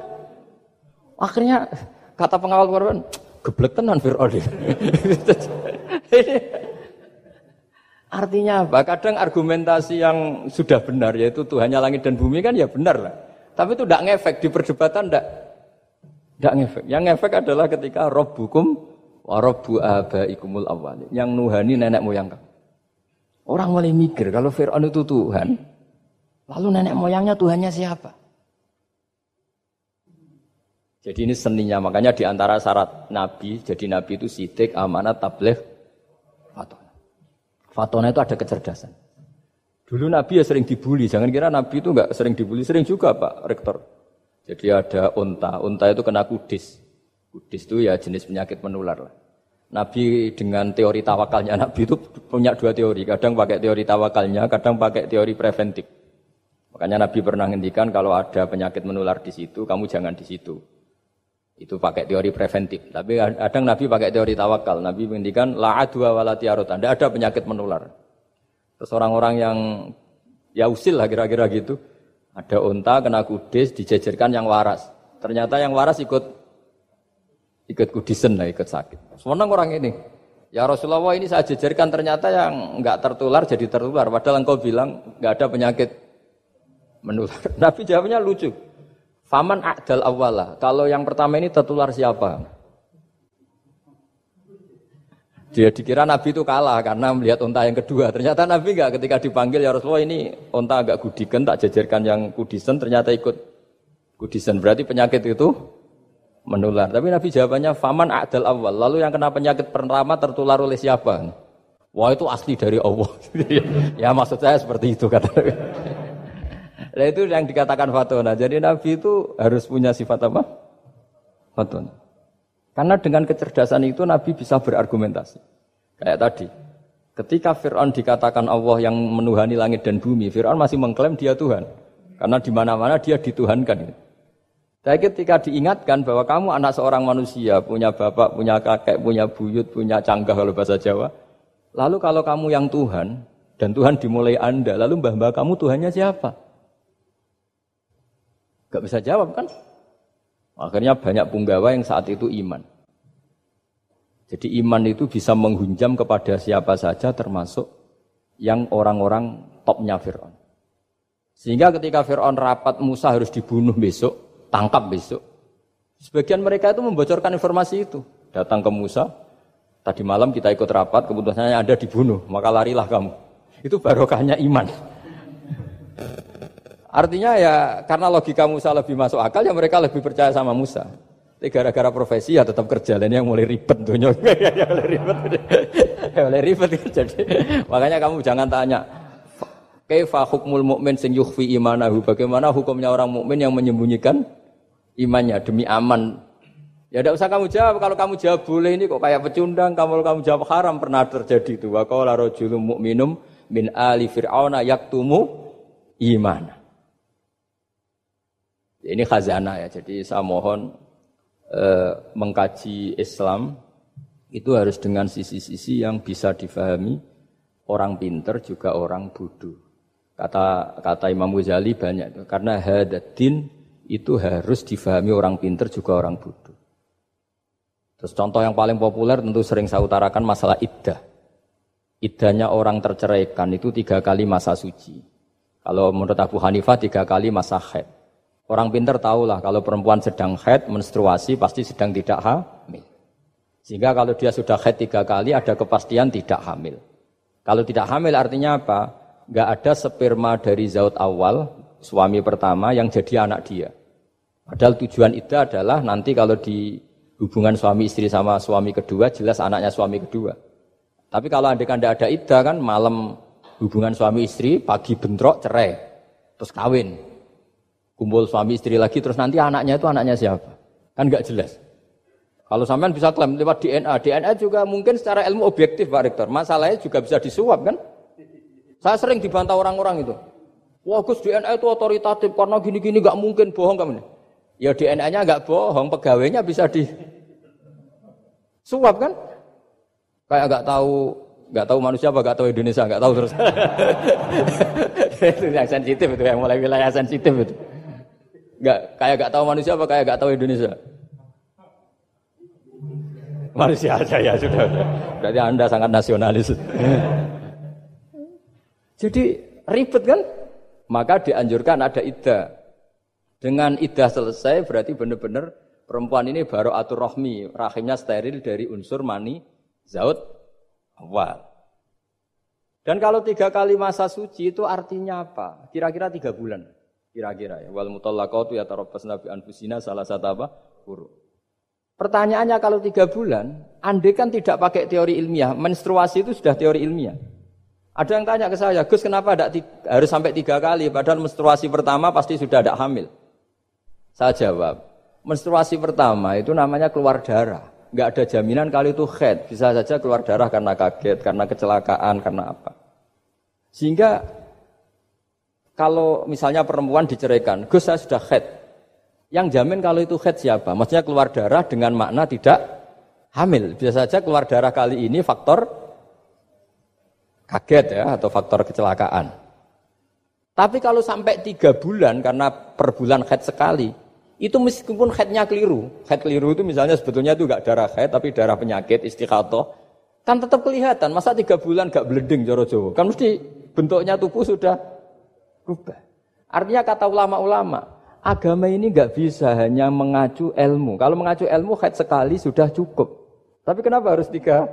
Akhirnya kata pengawal korban, geblek tenan Fir'aun. Artinya apa? Kadang argumentasi yang sudah benar yaitu Tuhannya langit dan bumi kan ya benar lah. Tapi itu tidak ngefek di perdebatan tidak tidak ngefek. Yang ngefek adalah ketika roh hukum Warabu abaikumul awal. Yang nuhani nenek moyang kamu. Orang mulai mikir kalau Fir'aun itu Tuhan, lalu nenek moyangnya Tuhannya siapa? Jadi ini seninya, makanya di antara syarat Nabi, jadi Nabi itu sidik, amanat, tabligh, fatona. Fatona itu ada kecerdasan. Dulu Nabi ya sering dibully, jangan kira Nabi itu enggak sering dibully, sering juga Pak Rektor. Jadi ada unta, unta itu kena kudis. Kudis itu ya jenis penyakit menular lah. Nabi dengan teori tawakalnya Nabi itu punya dua teori. Kadang pakai teori tawakalnya, kadang pakai teori preventif. Makanya Nabi pernah ngendikan kalau ada penyakit menular di situ, kamu jangan di situ. Itu pakai teori preventif. Tapi kadang Nabi pakai teori tawakal. Nabi menghentikan la adwa walati arotan. Tidak ada penyakit menular. Terus orang-orang yang ya usil lah kira-kira gitu. Ada unta kena kudis dijejerkan yang waras. Ternyata yang waras ikut ikut kudisen lah, ikut sakit. Semenang orang ini. Ya Rasulullah ini saya jejerkan ternyata yang nggak tertular jadi tertular. Padahal engkau bilang nggak ada penyakit menular. Nabi jawabnya lucu. Faman a'dal awala. Kalau yang pertama ini tertular siapa? Dia dikira Nabi itu kalah karena melihat unta yang kedua. Ternyata Nabi enggak ketika dipanggil ya Rasulullah ini unta agak gudikan tak jejerkan yang kudisen ternyata ikut kudisen. Berarti penyakit itu menular. Tapi Nabi jawabannya faman a'dal awal. Lalu yang kena penyakit pertama tertular oleh siapa? Wah itu asli dari Allah. ya maksud saya seperti itu kata. Nah itu yang dikatakan fatona. Jadi Nabi itu harus punya sifat apa? Fatona. Karena dengan kecerdasan itu Nabi bisa berargumentasi. Kayak tadi. Ketika Fir'aun dikatakan Allah yang menuhani langit dan bumi, Fir'aun masih mengklaim dia Tuhan. Karena di mana-mana dia dituhankan. Tapi ketika diingatkan bahwa kamu anak seorang manusia, punya bapak, punya kakek, punya buyut, punya canggah kalau bahasa Jawa. Lalu kalau kamu yang Tuhan, dan Tuhan dimulai Anda, lalu mbah-mbah kamu Tuhannya siapa? Gak bisa jawab kan? Akhirnya banyak punggawa yang saat itu iman. Jadi iman itu bisa menghunjam kepada siapa saja termasuk yang orang-orang topnya Fir'aun. Sehingga ketika Fir'aun rapat Musa harus dibunuh besok, tangkap besok. Sebagian mereka itu membocorkan informasi itu. Datang ke Musa, tadi malam kita ikut rapat, keputusannya ada dibunuh, maka larilah kamu. Itu barokahnya iman. Artinya ya karena logika Musa lebih masuk akal, ya mereka lebih percaya sama Musa. Tapi gara-gara profesi ya tetap kerja, dan yang mulai ribet tuh ya mulai ribet, ya mulai ribet jadi makanya kamu jangan tanya Kaifa hukmul mukmin sing yukhfi imanahu? Bagaimana hukumnya orang mukmin yang menyembunyikan imannya demi aman? Ya tidak usah kamu jawab. Kalau kamu jawab boleh ini kok kayak pecundang. Kalau kamu jawab haram pernah terjadi itu. Wa qala rajulun mu'minum min ali fir'auna yaktumu iman. Ini khazanah ya. Jadi saya mohon eh, mengkaji Islam itu harus dengan sisi-sisi yang bisa difahami orang pinter juga orang bodoh. Kata kata Imam Ghazali banyak itu. Karena hadatin itu harus difahami orang pinter juga orang bodoh. Terus contoh yang paling populer tentu sering saya utarakan masalah iddah. Iddahnya orang terceraikan itu tiga kali masa suci. Kalau menurut Abu Hanifah tiga kali masa haid. Orang pinter tahulah kalau perempuan sedang haid, menstruasi pasti sedang tidak hamil. Sehingga kalau dia sudah haid tiga kali ada kepastian tidak hamil. Kalau tidak hamil artinya apa? nggak ada sperma dari zaut awal suami pertama yang jadi anak dia. Padahal tujuan itu adalah nanti kalau di hubungan suami istri sama suami kedua jelas anaknya suami kedua. Tapi kalau anda kan ada ida kan malam hubungan suami istri pagi bentrok cerai terus kawin kumpul suami istri lagi terus nanti anaknya itu anaknya siapa kan nggak jelas. Kalau sampean bisa klaim lewat DNA, DNA juga mungkin secara ilmu objektif Pak Rektor. Masalahnya juga bisa disuap kan? Saya sering dibantah orang-orang itu. Wah Gus DNA itu otoritatif karena gini-gini gak mungkin bohong kamu. Ya DNA-nya gak bohong, pegawainya bisa di suap kan? Kayak gak tahu gak tahu manusia apa gak tahu Indonesia gak tahu terus. itu yang sensitif itu yang mulai wilayah sensitif itu. Gak kayak gak tahu manusia apa kayak gak tahu Indonesia. Manusia aja ya sudah. Berarti anda sangat nasionalis. Jadi ribet kan? Maka dianjurkan ada iddah. Dengan iddah selesai berarti benar-benar perempuan ini baru atur rohmi, rahimnya steril dari unsur mani, zaut, awal. Dan kalau tiga kali masa suci itu artinya apa? Kira-kira tiga bulan. Kira-kira ya. Wal mutallaqatu yatarabbas nabi anfusina salah satu apa? Huru. Pertanyaannya kalau tiga bulan, andai kan tidak pakai teori ilmiah, menstruasi itu sudah teori ilmiah. Ada yang tanya ke saya, Gus kenapa tidak harus sampai tiga kali, padahal menstruasi pertama pasti sudah tidak hamil. Saya jawab, menstruasi pertama itu namanya keluar darah. Nggak ada jaminan kali itu head, bisa saja keluar darah karena kaget, karena kecelakaan, karena apa. Sehingga kalau misalnya perempuan diceraikan, Gus saya sudah head. Yang jamin kalau itu head siapa? Maksudnya keluar darah dengan makna tidak hamil. Bisa saja keluar darah kali ini faktor kaget ya atau faktor kecelakaan. Tapi kalau sampai tiga bulan karena per bulan head sekali, itu meskipun headnya keliru, head keliru itu misalnya sebetulnya itu enggak darah head tapi darah penyakit istiqatoh. Kan tetap kelihatan. Masa tiga bulan gak blending joro? Kan mesti bentuknya tubuh sudah rubah. Artinya kata ulama-ulama, agama ini gak bisa hanya mengacu ilmu. Kalau mengacu ilmu haid sekali sudah cukup. Tapi kenapa harus tiga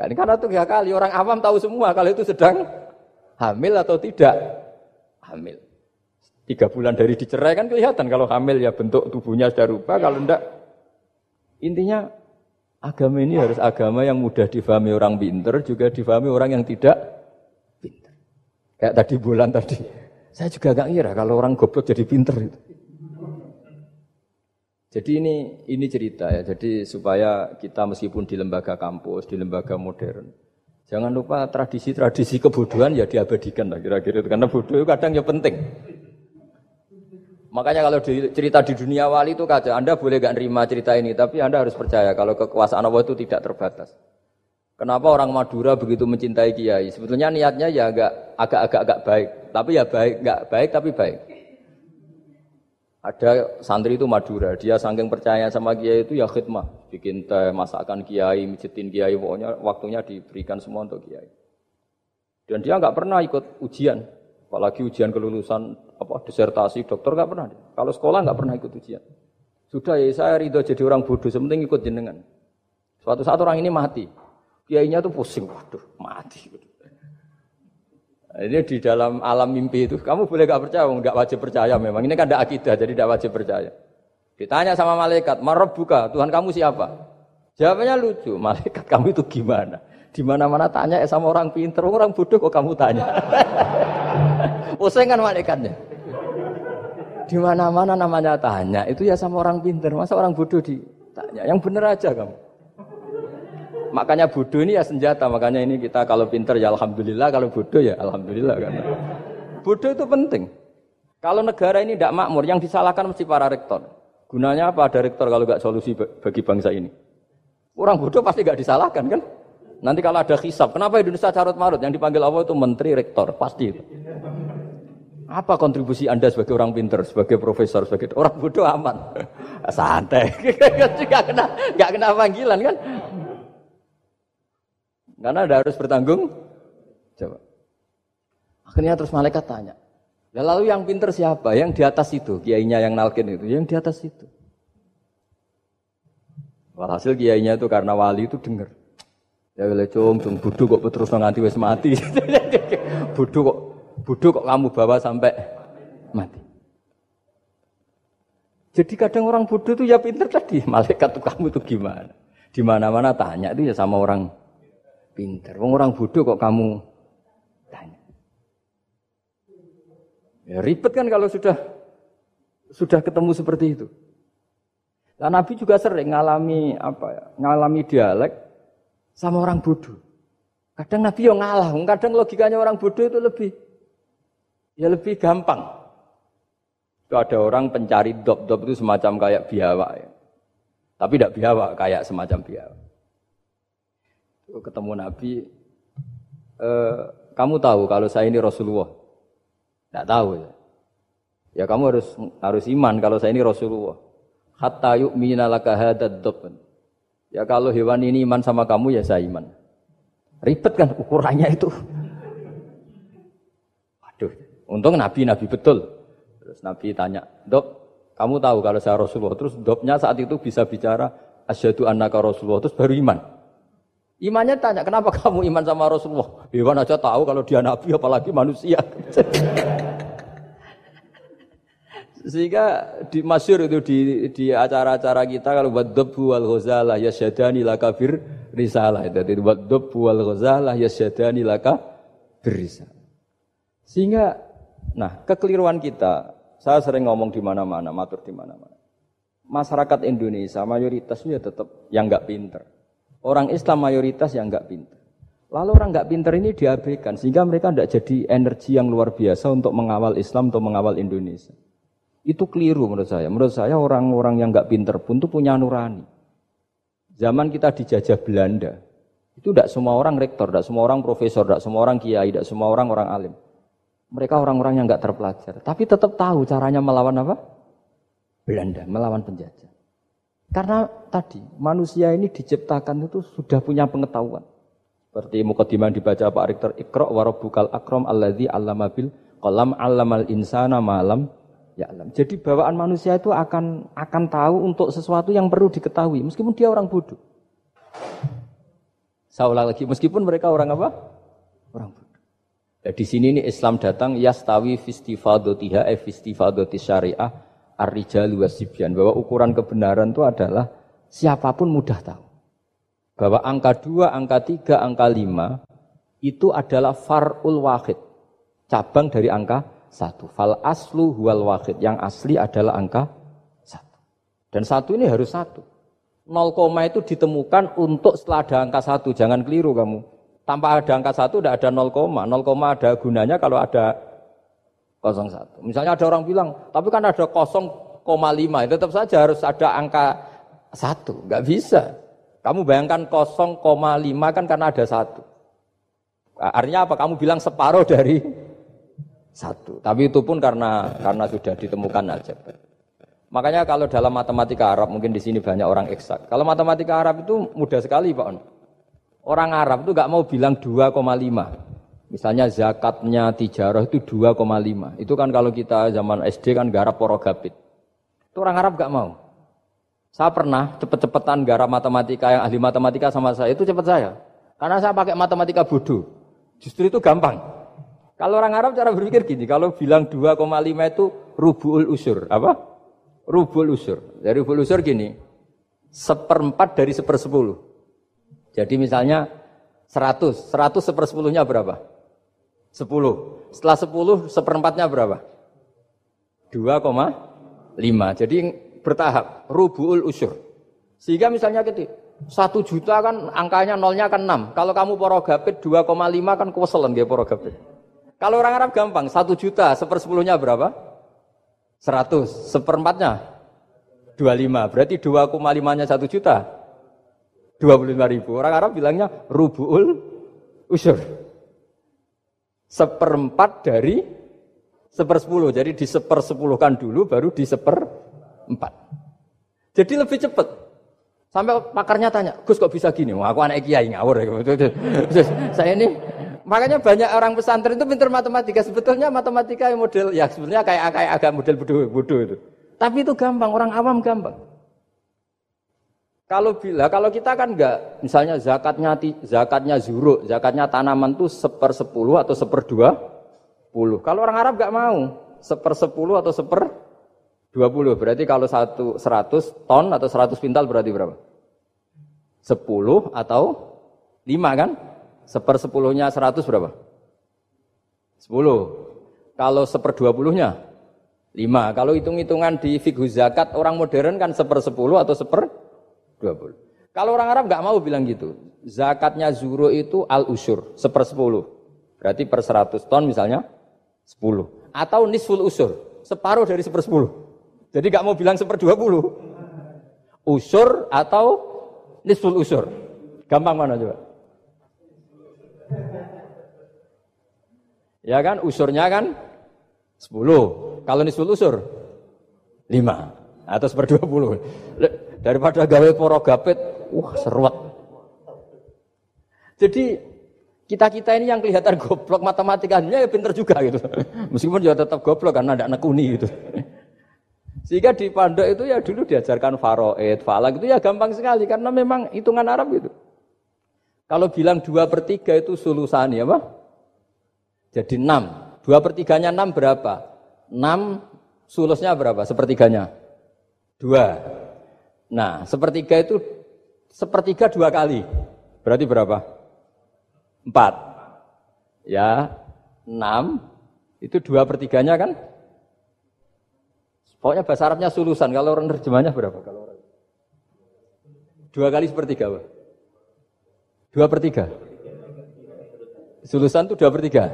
kali? Karena tiga kali orang awam tahu semua kalau itu sedang hamil atau tidak hamil. Tiga bulan dari dicerai kan kelihatan kalau hamil ya bentuk tubuhnya sudah rubah, kalau enggak intinya Agama ini harus agama yang mudah difahami orang pinter, juga difahami orang yang tidak pinter. Kayak tadi bulan tadi. Saya juga gak ngira kalau orang goblok jadi pinter. Jadi ini ini cerita ya. Jadi supaya kita meskipun di lembaga kampus, di lembaga modern, jangan lupa tradisi-tradisi kebodohan ya diabadikan lah kira-kira. Karena bodoh itu kadang ya penting. Makanya kalau di, cerita di dunia wali itu kaca, Anda boleh gak nerima cerita ini, tapi Anda harus percaya kalau kekuasaan Allah itu tidak terbatas. Kenapa orang Madura begitu mencintai Kiai? Sebetulnya niatnya ya agak agak-agak agak baik, tapi ya baik, nggak baik tapi baik. Ada santri itu Madura, dia saking percaya sama Kiai itu ya khidmah, bikin teh, masakan Kiai, mijitin Kiai, pokoknya waktunya diberikan semua untuk Kiai. Dan dia nggak pernah ikut ujian, apalagi ujian kelulusan apa disertasi dokter nggak pernah. Kalau sekolah nggak pernah ikut ujian. Sudah ya saya ridho jadi orang bodoh, sementing ikut jenengan. Suatu saat orang ini mati, kiainya tuh pusing, waduh mati. Ini di dalam alam mimpi itu, kamu boleh gak percaya, nggak wajib percaya memang. Ini kan ada akidah, jadi tidak wajib percaya. Ditanya sama malaikat, marab buka, Tuhan kamu siapa? Jawabannya lucu, malaikat kamu itu gimana? Di mana-mana tanya eh, sama orang pinter, orang bodoh kok kamu tanya. Pusing kan malaikatnya. Di mana-mana namanya tanya, itu ya sama orang pinter. Masa orang bodoh ditanya? Yang bener aja kamu. Makanya bodoh ini ya senjata. Makanya ini kita kalau pinter ya alhamdulillah, kalau bodoh ya alhamdulillah karena bodoh itu penting. Kalau negara ini tidak makmur, yang disalahkan mesti para rektor. Gunanya apa ada rektor kalau nggak solusi bagi bangsa ini? Orang bodoh pasti nggak disalahkan kan? Nanti kalau ada hisap, kenapa Indonesia carut marut? Yang dipanggil Allah itu menteri rektor, pasti. Apa kontribusi Anda sebagai orang pinter, sebagai profesor, sebagai orang bodoh aman? Santai. gak kena, gak kena panggilan kan? Karena Anda harus bertanggung Coba. Akhirnya terus malaikat tanya. Ya lalu yang pinter siapa? Yang di atas itu, kiainya yang nalkin itu, yang di atas itu. Walhasil kiainya itu karena wali itu dengar. Ya boleh cung, cung bodoh kok terus nganti wes mati. bodoh kok bodoh kok kamu bawa sampai mati. Jadi kadang orang bodoh itu ya pinter tadi. Malaikat tuh kamu tuh gimana? Di mana-mana tanya itu ya sama orang pinter. Wong orang bodoh kok kamu tanya. Ya ribet kan kalau sudah sudah ketemu seperti itu. Nah, Nabi juga sering ngalami apa ya? Ngalami dialek sama orang bodoh. Kadang Nabi yang ngalah, kadang logikanya orang bodoh itu lebih Ya lebih gampang. Itu ada orang pencari dop-dop itu semacam kayak biawak ya. Tapi tidak biawak, kayak semacam biawak. Ketemu Nabi, e, kamu tahu kalau saya ini Rasulullah? Tidak tahu ya. Ya kamu harus harus iman kalau saya ini Rasulullah. Hatta yu'mina laka hadad Ya kalau hewan ini iman sama kamu ya saya iman. Ribet kan ukurannya itu. Waduh. Untung Nabi Nabi betul. Terus Nabi tanya, dok, kamu tahu kalau saya Rasulullah. Terus doknya saat itu bisa bicara asyhadu annaka Rasulullah. Terus baru iman. Imannya tanya, kenapa kamu iman sama Rasulullah? Hewan aja tahu kalau dia Nabi, apalagi manusia. Sehingga di masyur itu di, acara-acara kita kalau buat debu wal ghazalah yasyadani laka bir risalah. Jadi buat debu wal ghazalah yasyadani laka bir risalah. Sehingga Nah, kekeliruan kita, saya sering ngomong di mana-mana, matur di mana-mana. Masyarakat Indonesia mayoritasnya tetap yang nggak pinter. Orang Islam mayoritas yang nggak pinter. Lalu orang nggak pinter ini diabaikan sehingga mereka tidak jadi energi yang luar biasa untuk mengawal Islam atau mengawal Indonesia. Itu keliru menurut saya. Menurut saya orang-orang yang nggak pinter pun tuh punya nurani. Zaman kita dijajah Belanda, itu tidak semua orang rektor, tidak semua orang profesor, tidak semua orang kiai, tidak semua orang orang alim. Mereka orang-orang yang nggak terpelajar, tapi tetap tahu caranya melawan apa? Belanda, melawan penjajah. Karena tadi manusia ini diciptakan itu sudah punya pengetahuan. Seperti mukadimah dibaca Pak Rektor Iqra wa rabbukal akram alladzi 'allama bil qalam 'allamal insana malam ya alam. Jadi bawaan manusia itu akan akan tahu untuk sesuatu yang perlu diketahui meskipun dia orang bodoh. Saya ulang lagi meskipun mereka orang apa? Orang bodoh. Ya, di sini ini Islam datang yastawi fistifadotiha e fistifadoti syariah ar-rijalu wasibyan bahwa ukuran kebenaran itu adalah siapa pun mudah tahu bahwa angka 2, angka 3, angka 5 itu adalah far'ul wahid. Cabang dari angka 1. Fal aslu huwal wahid. Yang asli adalah angka 1. Dan satu ini harus satu. 0, itu ditemukan untuk setelah ada angka 1. Jangan keliru kamu. Tanpa ada angka 1 tidak ada 0, 0, ada gunanya kalau ada 01. Misalnya ada orang bilang, tapi kan ada 0,5. Tetap saja harus ada angka 1. Enggak bisa. Kamu bayangkan 0,5 kan karena ada satu. Artinya apa? Kamu bilang separuh dari satu. Tapi itu pun karena karena sudah ditemukan aja. Makanya kalau dalam matematika Arab mungkin di sini banyak orang eksak. Kalau matematika Arab itu mudah sekali Pak. Orang Arab itu nggak mau bilang 2,5. Misalnya zakatnya tijarah itu 2,5. Itu kan kalau kita zaman SD kan garap porogapit. Itu orang Arab nggak mau. Saya pernah cepet-cepetan garap matematika yang ahli matematika sama saya itu cepet saya. Karena saya pakai matematika bodoh. Justru itu gampang. Kalau orang Arab cara berpikir gini, kalau bilang 2,5 itu rubu'ul usur. Apa? Rubu'ul usur. Dari rubu'ul usur gini, seperempat dari sepersepuluh. Jadi misalnya 100, 100 sepersepuluhnya berapa? 10. Setelah 10, seperempatnya berapa? 2,5. Jadi bertahap, rubuul usur. Sehingga misalnya gitu, satu juta kan angkanya nolnya kan enam. Kalau kamu porogapit 2,5 kan kuweselan dia porogapit. Kalau orang Arab gampang, satu juta sepersepuluhnya berapa? Seratus, seperempatnya 25. Berarti 2,5 nya satu juta. 25 ribu. Orang Arab bilangnya rubuul usur. Seperempat dari sepersepuluh. Jadi di sepersepuluhkan dulu baru di seper Empat. Jadi lebih cepat. Sampai pakarnya tanya, Gus kok bisa gini? Wah, aku anak kiai ngawur. Saya ini makanya banyak orang pesantren itu pintar matematika. Sebetulnya matematika yang model ya sebenarnya kayak kayak agak model bodoh-bodoh itu. Tapi itu gampang, orang awam gampang. Kalau bila, kalau kita kan enggak, misalnya zakatnya zakatnya zuru, zakatnya tanaman tuh seper sepuluh atau seper dua puluh. Kalau orang Arab enggak mau seper sepuluh atau seper 20 berarti kalau satu 100 ton atau 100 pintal berarti berapa? 10 atau 5 kan? Seper 10-nya 100 berapa? 10. Kalau seper 20-nya 5. Kalau hitung-hitungan di fikih zakat orang modern kan seper 10 atau seper 20. Kalau orang Arab nggak mau bilang gitu. Zakatnya zuro itu al usur, seper 10. Berarti per 100 ton misalnya 10. Atau nisful usur, separuh dari seper 10. Jadi gak mau bilang seper dua puluh. Usur atau nisful usur. Gampang mana coba? Ya kan, usurnya kan sepuluh. Kalau nisful usur, lima. Atau seper dua puluh. Daripada gawe poro gapit, wah seruat. Jadi kita-kita ini yang kelihatan goblok matematikanya ya pinter juga gitu. Meskipun juga tetap goblok karena ada nekuni gitu. Sehingga di pondok itu ya dulu diajarkan faroid, falak itu ya gampang sekali karena memang hitungan Arab itu. Kalau bilang dua per tiga itu sulusani apa? Jadi enam. Dua per tiganya enam berapa? Enam sulusnya berapa? Sepertiganya? Dua. Nah, sepertiga itu sepertiga dua kali. Berarti berapa? Empat. Ya, enam. Itu dua per tiganya kan? Pokoknya bahasa Arabnya sulusan. Kalau orang terjemahnya berapa? Kalau orang dua kali sepertiga, Pak. Dua per tiga. Sulusan itu dua per tiga.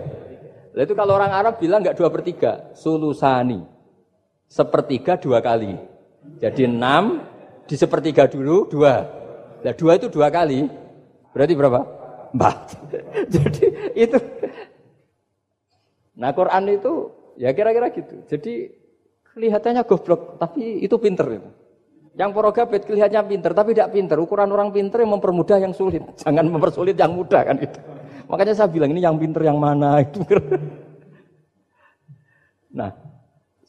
Nah, itu kalau orang Arab bilang nggak dua per tiga, sulusani. Sepertiga dua kali. Jadi enam di sepertiga dulu dua. Nah dua itu dua kali. Berarti berapa? Empat. Jadi itu. Nah Quran itu ya kira-kira gitu. Jadi Kelihatannya goblok, tapi itu pinter itu. Yang porogabit kelihatannya pinter, tapi tidak pinter. Ukuran orang pinter yang mempermudah yang sulit. Jangan mempersulit yang mudah kan itu. Makanya saya bilang ini yang pinter yang mana itu. nah,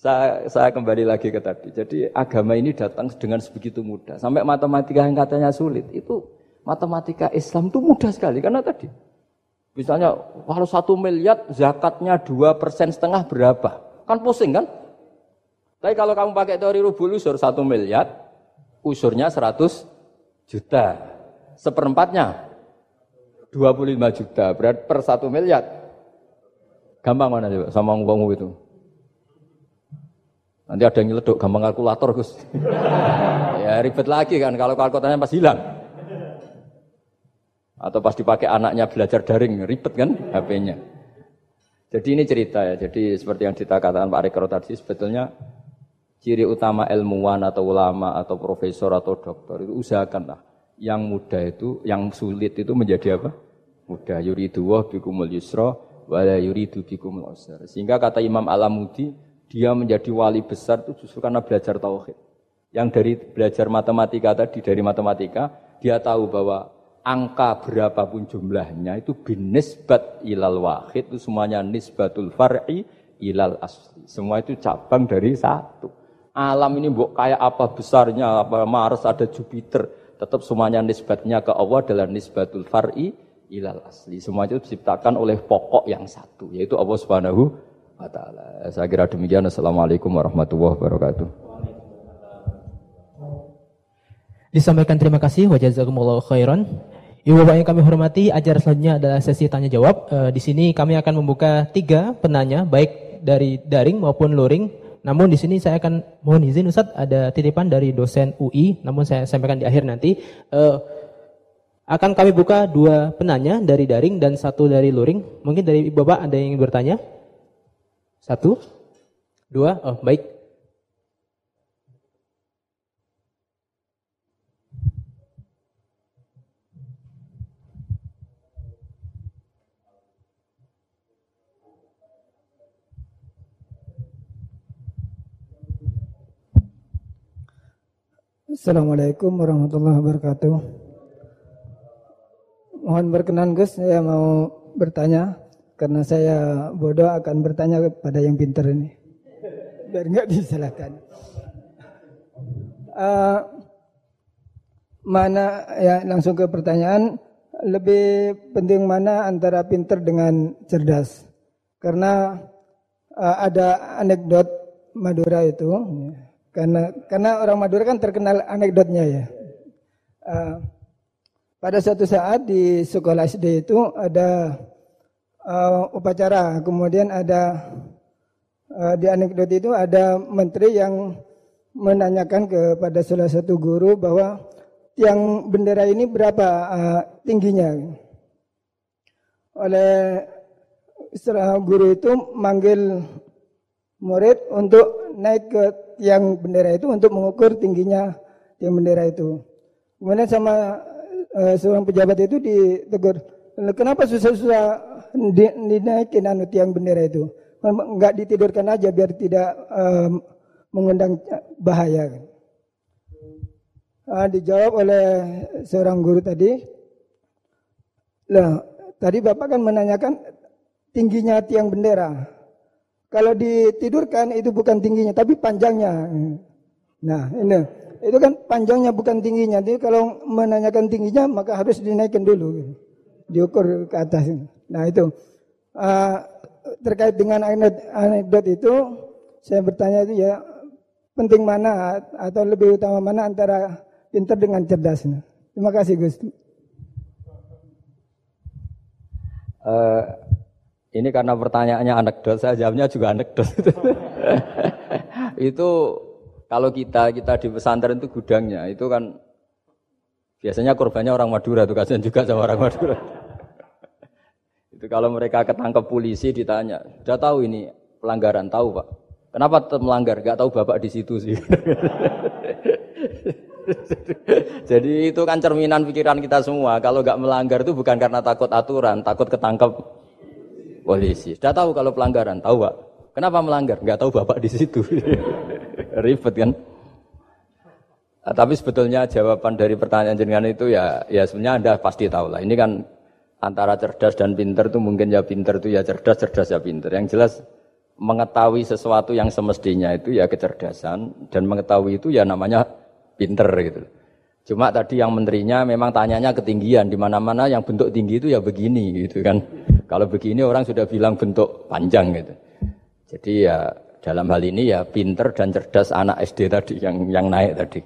saya, saya kembali lagi ke tadi. Jadi agama ini datang dengan sebegitu mudah. Sampai matematika yang katanya sulit itu matematika Islam itu mudah sekali karena tadi. Misalnya kalau satu miliar zakatnya dua persen setengah berapa? Kan pusing kan? Tapi kalau kamu pakai teori rubul usur satu miliar, usurnya 100 juta. Seperempatnya 25 juta. Berarti per satu miliar. Gampang mana coba sama ngomong itu. Nanti ada yang nyeleduk gampang kalkulator Gus. ya ribet lagi kan kalau kalkulatornya pas hilang. Atau pas dipakai anaknya belajar daring, ribet kan HP-nya. Jadi ini cerita ya. Jadi seperti yang katakan Pak Rekro tadi sebetulnya ciri utama ilmuwan atau ulama atau profesor atau dokter itu usahakanlah yang mudah itu, yang sulit itu menjadi apa? Mudah. Yuridu wa bikumul yusra wa la yuridu bikumul usra. Sehingga kata Imam Alamudi, dia menjadi wali besar itu justru karena belajar tauhid. Yang dari belajar matematika tadi, dari matematika, dia tahu bahwa angka berapapun jumlahnya itu binisbat ilal wahid itu semuanya nisbatul far'i ilal asli. Semua itu cabang dari satu alam ini buat kayak apa besarnya, apa Mars ada Jupiter, tetap semuanya nisbatnya ke Allah adalah nisbatul far'i ilal asli. Semua itu diciptakan oleh pokok yang satu, yaitu Allah Subhanahu wa taala. Saya kira demikian. Assalamualaikum warahmatullahi wabarakatuh. Disampaikan terima kasih wa jazakumullahu khairan. Ibu Bapak yang kami hormati, ajar selanjutnya adalah sesi tanya jawab. E, di sini kami akan membuka tiga penanya, baik dari daring maupun luring. Namun di sini saya akan mohon izin Ustaz ada titipan dari dosen UI, namun saya sampaikan di akhir nanti. Uh, akan kami buka dua penanya dari daring dan satu dari luring. Mungkin dari Bapak ada yang bertanya? Satu? Dua? Oh, baik. Assalamualaikum warahmatullahi wabarakatuh. Mohon berkenan Gus, saya mau bertanya karena saya bodoh akan bertanya kepada yang pintar ini. Biar nggak disalahkan. Uh, mana ya langsung ke pertanyaan lebih penting mana antara pintar dengan cerdas? Karena uh, ada anekdot Madura itu. Ya karena karena orang Madura kan terkenal anekdotnya ya. Uh, pada suatu saat di sekolah SD itu ada uh, upacara, kemudian ada uh, di anekdot itu ada menteri yang menanyakan kepada salah satu guru bahwa tiang bendera ini berapa uh, tingginya. Oleh guru itu manggil murid untuk naik ke tiang bendera itu untuk mengukur tingginya tiang bendera itu. Kemudian sama uh, seorang pejabat itu ditegur, kenapa susah-susah dinaikin anu tiang bendera itu? Enggak ditidurkan aja biar tidak um, mengundang bahaya. Uh, dijawab oleh seorang guru tadi, lah tadi bapak kan menanyakan tingginya tiang bendera. Kalau ditidurkan itu bukan tingginya tapi panjangnya. Nah, ini itu kan panjangnya bukan tingginya. Jadi kalau menanyakan tingginya maka harus dinaikkan dulu. Diukur ke atas. Nah, itu uh, terkait dengan anekdot itu saya bertanya itu ya penting mana atau lebih utama mana antara pintar dengan cerdas. Terima kasih Gus. Uh, ini karena pertanyaannya anekdot, saya jawabnya juga anekdot. itu kalau kita kita di pesantren itu gudangnya, itu kan biasanya korbannya orang Madura tuh kasihan juga sama orang Madura. Itu kalau mereka ketangkep polisi ditanya, sudah tahu ini pelanggaran tahu pak? Kenapa tetap melanggar? Gak tahu bapak di situ sih. Jadi itu kan cerminan pikiran kita semua. Kalau gak melanggar itu bukan karena takut aturan, takut ketangkep polisi. Sudah tahu kalau pelanggaran, tahu pak. Kenapa melanggar? Enggak tahu bapak di situ. Ribet kan? Nah, tapi sebetulnya jawaban dari pertanyaan jenengan itu ya ya sebenarnya Anda pasti tahu lah. Ini kan antara cerdas dan pinter itu mungkin ya pinter itu ya cerdas, cerdas ya pinter. Yang jelas mengetahui sesuatu yang semestinya itu ya kecerdasan dan mengetahui itu ya namanya pinter gitu. Cuma tadi yang menterinya memang tanyanya ketinggian di mana-mana yang bentuk tinggi itu ya begini gitu kan. Kalau begini orang sudah bilang bentuk panjang gitu. Jadi ya dalam hal ini ya pinter dan cerdas anak SD tadi yang yang naik tadi.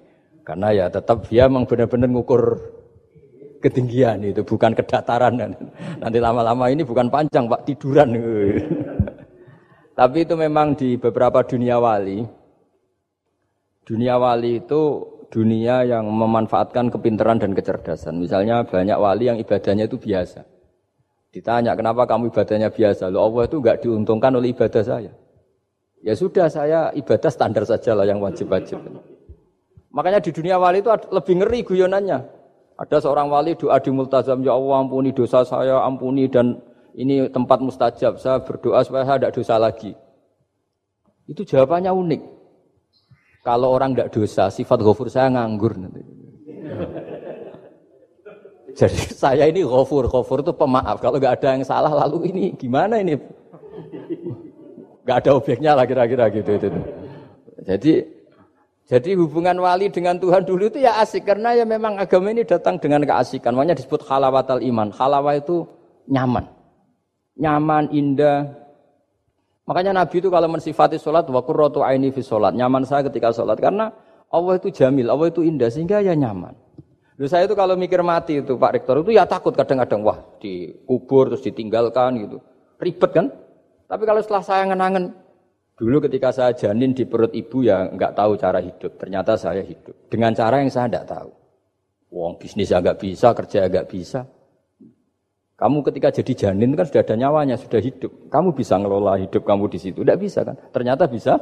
Karena ya tetap dia memang benar-benar ngukur ketinggian itu, bukan kedataran. Nanti lama-lama ini bukan panjang, Pak, tiduran. Tapi itu memang di beberapa dunia wali. Dunia wali itu dunia yang memanfaatkan kepintaran dan kecerdasan. Misalnya banyak wali yang ibadahnya itu biasa. Ditanya, kenapa kamu ibadahnya biasa? Loh Allah itu enggak diuntungkan oleh ibadah saya. Ya sudah, saya ibadah standar saja lah yang wajib-wajib. Makanya di dunia wali itu lebih ngeri guyonannya. Ada seorang wali doa di multazam, ya Allah ampuni dosa saya, ampuni dan ini tempat mustajab. Saya berdoa supaya saya tidak dosa lagi. Itu jawabannya unik. Kalau orang tidak dosa, sifat ghafur saya nganggur. Jadi saya ini ghafur, ghafur itu pemaaf. Kalau nggak ada yang salah, lalu ini gimana ini? Gak ada objeknya lah kira-kira gitu. Itu. Jadi jadi hubungan wali dengan Tuhan dulu itu ya asik karena ya memang agama ini datang dengan keasikan. Makanya disebut halawatal iman. Halawa itu nyaman. Nyaman, indah. Makanya Nabi itu kalau mensifati sholat, wa qurratu aini fi sholat. Nyaman saya ketika sholat. Karena Allah itu jamil, Allah itu indah. Sehingga ya nyaman. Lalu saya itu kalau mikir mati itu Pak Rektor itu ya takut kadang-kadang. Wah dikubur terus ditinggalkan gitu. Ribet kan? Tapi kalau setelah saya ngenangen, Dulu ketika saya janin di perut ibu ya nggak tahu cara hidup. Ternyata saya hidup dengan cara yang saya nggak tahu. Wong bisnis agak bisa, kerja agak bisa. Kamu ketika jadi janin kan sudah ada nyawanya, sudah hidup. Kamu bisa ngelola hidup kamu di situ. Tidak bisa kan? Ternyata bisa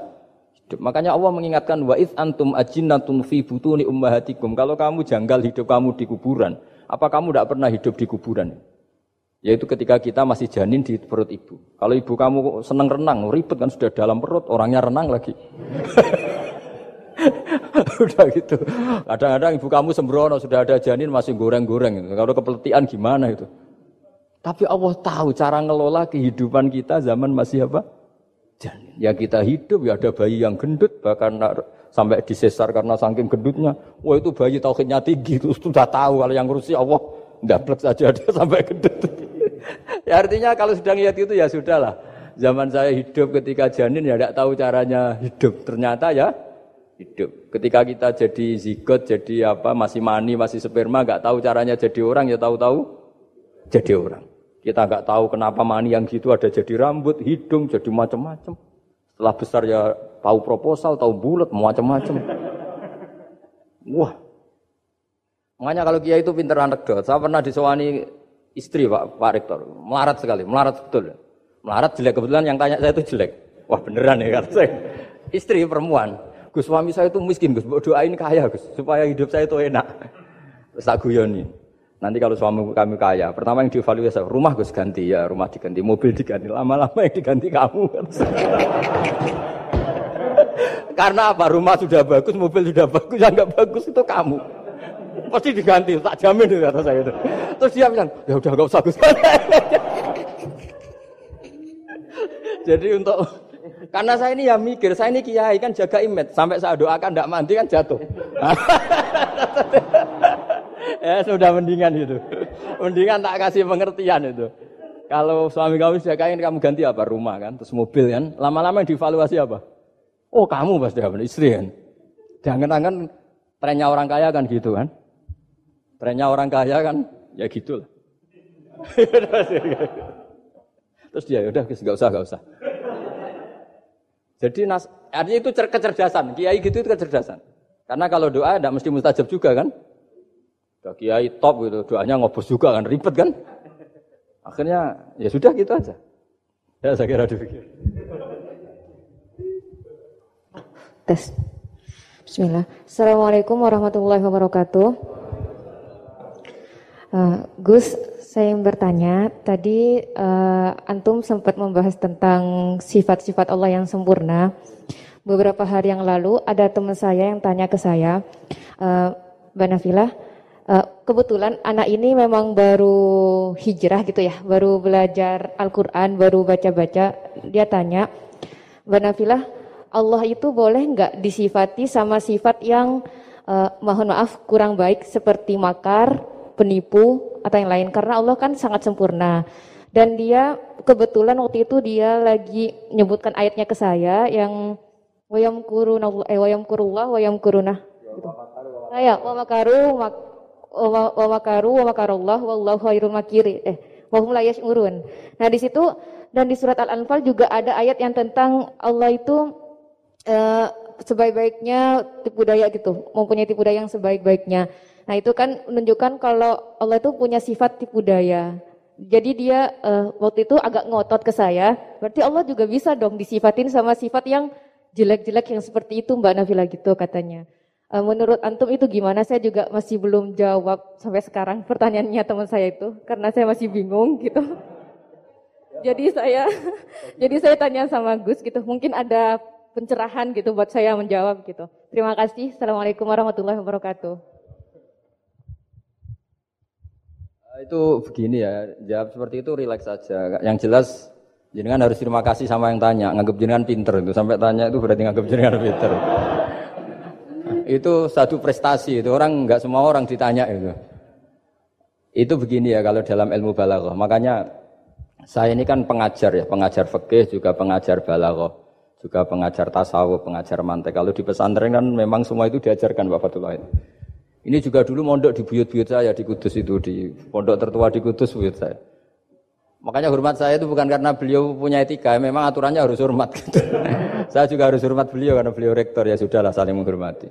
hidup. Makanya Allah mengingatkan wa antum ajinnatun fi butuni ummahatikum. Kalau kamu janggal hidup kamu di kuburan, apa kamu tidak pernah hidup di kuburan? Yaitu ketika kita masih janin di perut ibu. Kalau ibu kamu seneng renang, ribet kan sudah dalam perut, orangnya renang lagi. Udah gitu. Kadang-kadang ibu kamu sembrono, sudah ada janin masih goreng-goreng. Kalau kepeletian gimana itu? Tapi Allah tahu cara ngelola kehidupan kita zaman masih apa? Janin. Ya kita hidup, ya ada bayi yang gendut, bahkan sampai disesar karena saking gendutnya. Wah itu bayi tauhidnya tinggi, itu sudah tahu kalau yang ngurusi Allah. Daplek saja ada sampai gendut. ya artinya kalau sedang lihat itu ya sudahlah. Zaman saya hidup ketika janin ya tidak tahu caranya hidup. Ternyata ya hidup. Ketika kita jadi zigot, jadi apa, masih mani, masih sperma, nggak tahu caranya jadi orang, ya tahu-tahu jadi orang. Kita nggak tahu kenapa mani yang gitu ada jadi rambut, hidung, jadi macam-macam. Setelah besar ya tahu proposal, tahu bulat, macam-macam. Wah. Makanya kalau kiai itu pinter anekdot. Saya pernah disewani istri Pak, Pak Rektor. Melarat sekali, melarat betul. Melarat jelek kebetulan yang tanya saya itu jelek. Wah beneran ya kata saya. Istri perempuan. Gus suami saya itu miskin Gus, doain kaya Gus supaya hidup saya itu enak. Terus tak guyoni. Nanti kalau suami kami kaya, pertama yang dievaluasi rumah Gus ganti ya, rumah diganti, mobil diganti, lama-lama yang diganti kamu. Karena apa? Rumah sudah bagus, mobil sudah bagus, yang nggak bagus itu kamu pasti diganti, tak jamin itu kata saya itu. Terus dia bilang, ya udah gak usah Gus. Jadi untuk karena saya ini ya mikir, saya ini kiai kan jaga image, sampai saya doakan tidak mandi kan jatuh. ya sudah mendingan itu, mendingan tak kasih pengertian itu. Kalau suami kamu jagain kamu ganti apa rumah kan, terus mobil kan, lama-lama yang dievaluasi apa? Oh kamu pasti apa istri kan? Jangan-jangan trennya orang kaya kan gitu kan? Trennya orang kaya kan, ya gitu lah. Terus dia, udah nggak usah, nggak usah. Jadi nas, artinya itu kecerdasan. Kiai gitu itu kecerdasan. Karena kalau doa tidak mesti mustajab juga kan. Udah kiai top gitu, doanya ngobos juga kan, ribet kan. Akhirnya ya sudah gitu aja. Ya saya kira dipikir. Tes. Bismillah. Assalamualaikum warahmatullahi wabarakatuh. Uh, Gus, saya yang bertanya, tadi uh, Antum sempat membahas tentang sifat-sifat Allah yang sempurna. Beberapa hari yang lalu ada teman saya yang tanya ke saya, uh, Mbak uh, kebetulan anak ini memang baru hijrah gitu ya, baru belajar Al-Quran, baru baca-baca. Dia tanya, Mbak Allah itu boleh nggak disifati sama sifat yang uh, mohon maaf kurang baik seperti makar, penipu atau yang lain karena Allah kan sangat sempurna. Dan dia kebetulan waktu itu dia lagi menyebutkan ayatnya ke saya yang wayam kuruna eh wayam kurullah wayam kuruna gitu. Saya wa makaru wa makaru wa makarullah wallahu khairul makiri eh wa hum la yash'urun. Nah di situ dan di surat Al-Anfal juga ada ayat yang tentang Allah itu uh, sebaik-baiknya tipu daya gitu, mempunyai tipu daya yang sebaik-baiknya. Nah itu kan menunjukkan kalau Allah itu punya sifat tipu daya. Jadi dia uh, waktu itu agak ngotot ke saya, berarti Allah juga bisa dong disifatin sama sifat yang jelek-jelek yang seperti itu Mbak Nafila gitu katanya. Uh, menurut Antum itu gimana? Saya juga masih belum jawab sampai sekarang pertanyaannya teman saya itu, karena saya masih bingung gitu. jadi saya, jadi saya tanya sama Gus gitu, mungkin ada pencerahan gitu buat saya menjawab gitu. Terima kasih. Assalamualaikum warahmatullahi wabarakatuh. Itu begini ya, jawab seperti itu rileks saja. Yang jelas jenengan harus terima kasih sama yang tanya, nganggap jenengan pinter itu. Sampai tanya itu berarti nganggap jenengan pinter. itu satu prestasi itu orang nggak semua orang ditanya itu. Itu begini ya kalau dalam ilmu balaghah. Makanya saya ini kan pengajar ya, pengajar fikih juga pengajar balaghah juga pengajar tasawuf, pengajar mantek. Kalau di pesantren kan memang semua itu diajarkan Pak Fatullah itu. Ini juga dulu mondok di buyut-buyut saya di Kudus itu, di pondok tertua di Kudus buyut saya. Makanya hormat saya itu bukan karena beliau punya etika, memang aturannya harus hormat. Gitu. saya juga harus hormat beliau karena beliau rektor ya sudahlah saling menghormati.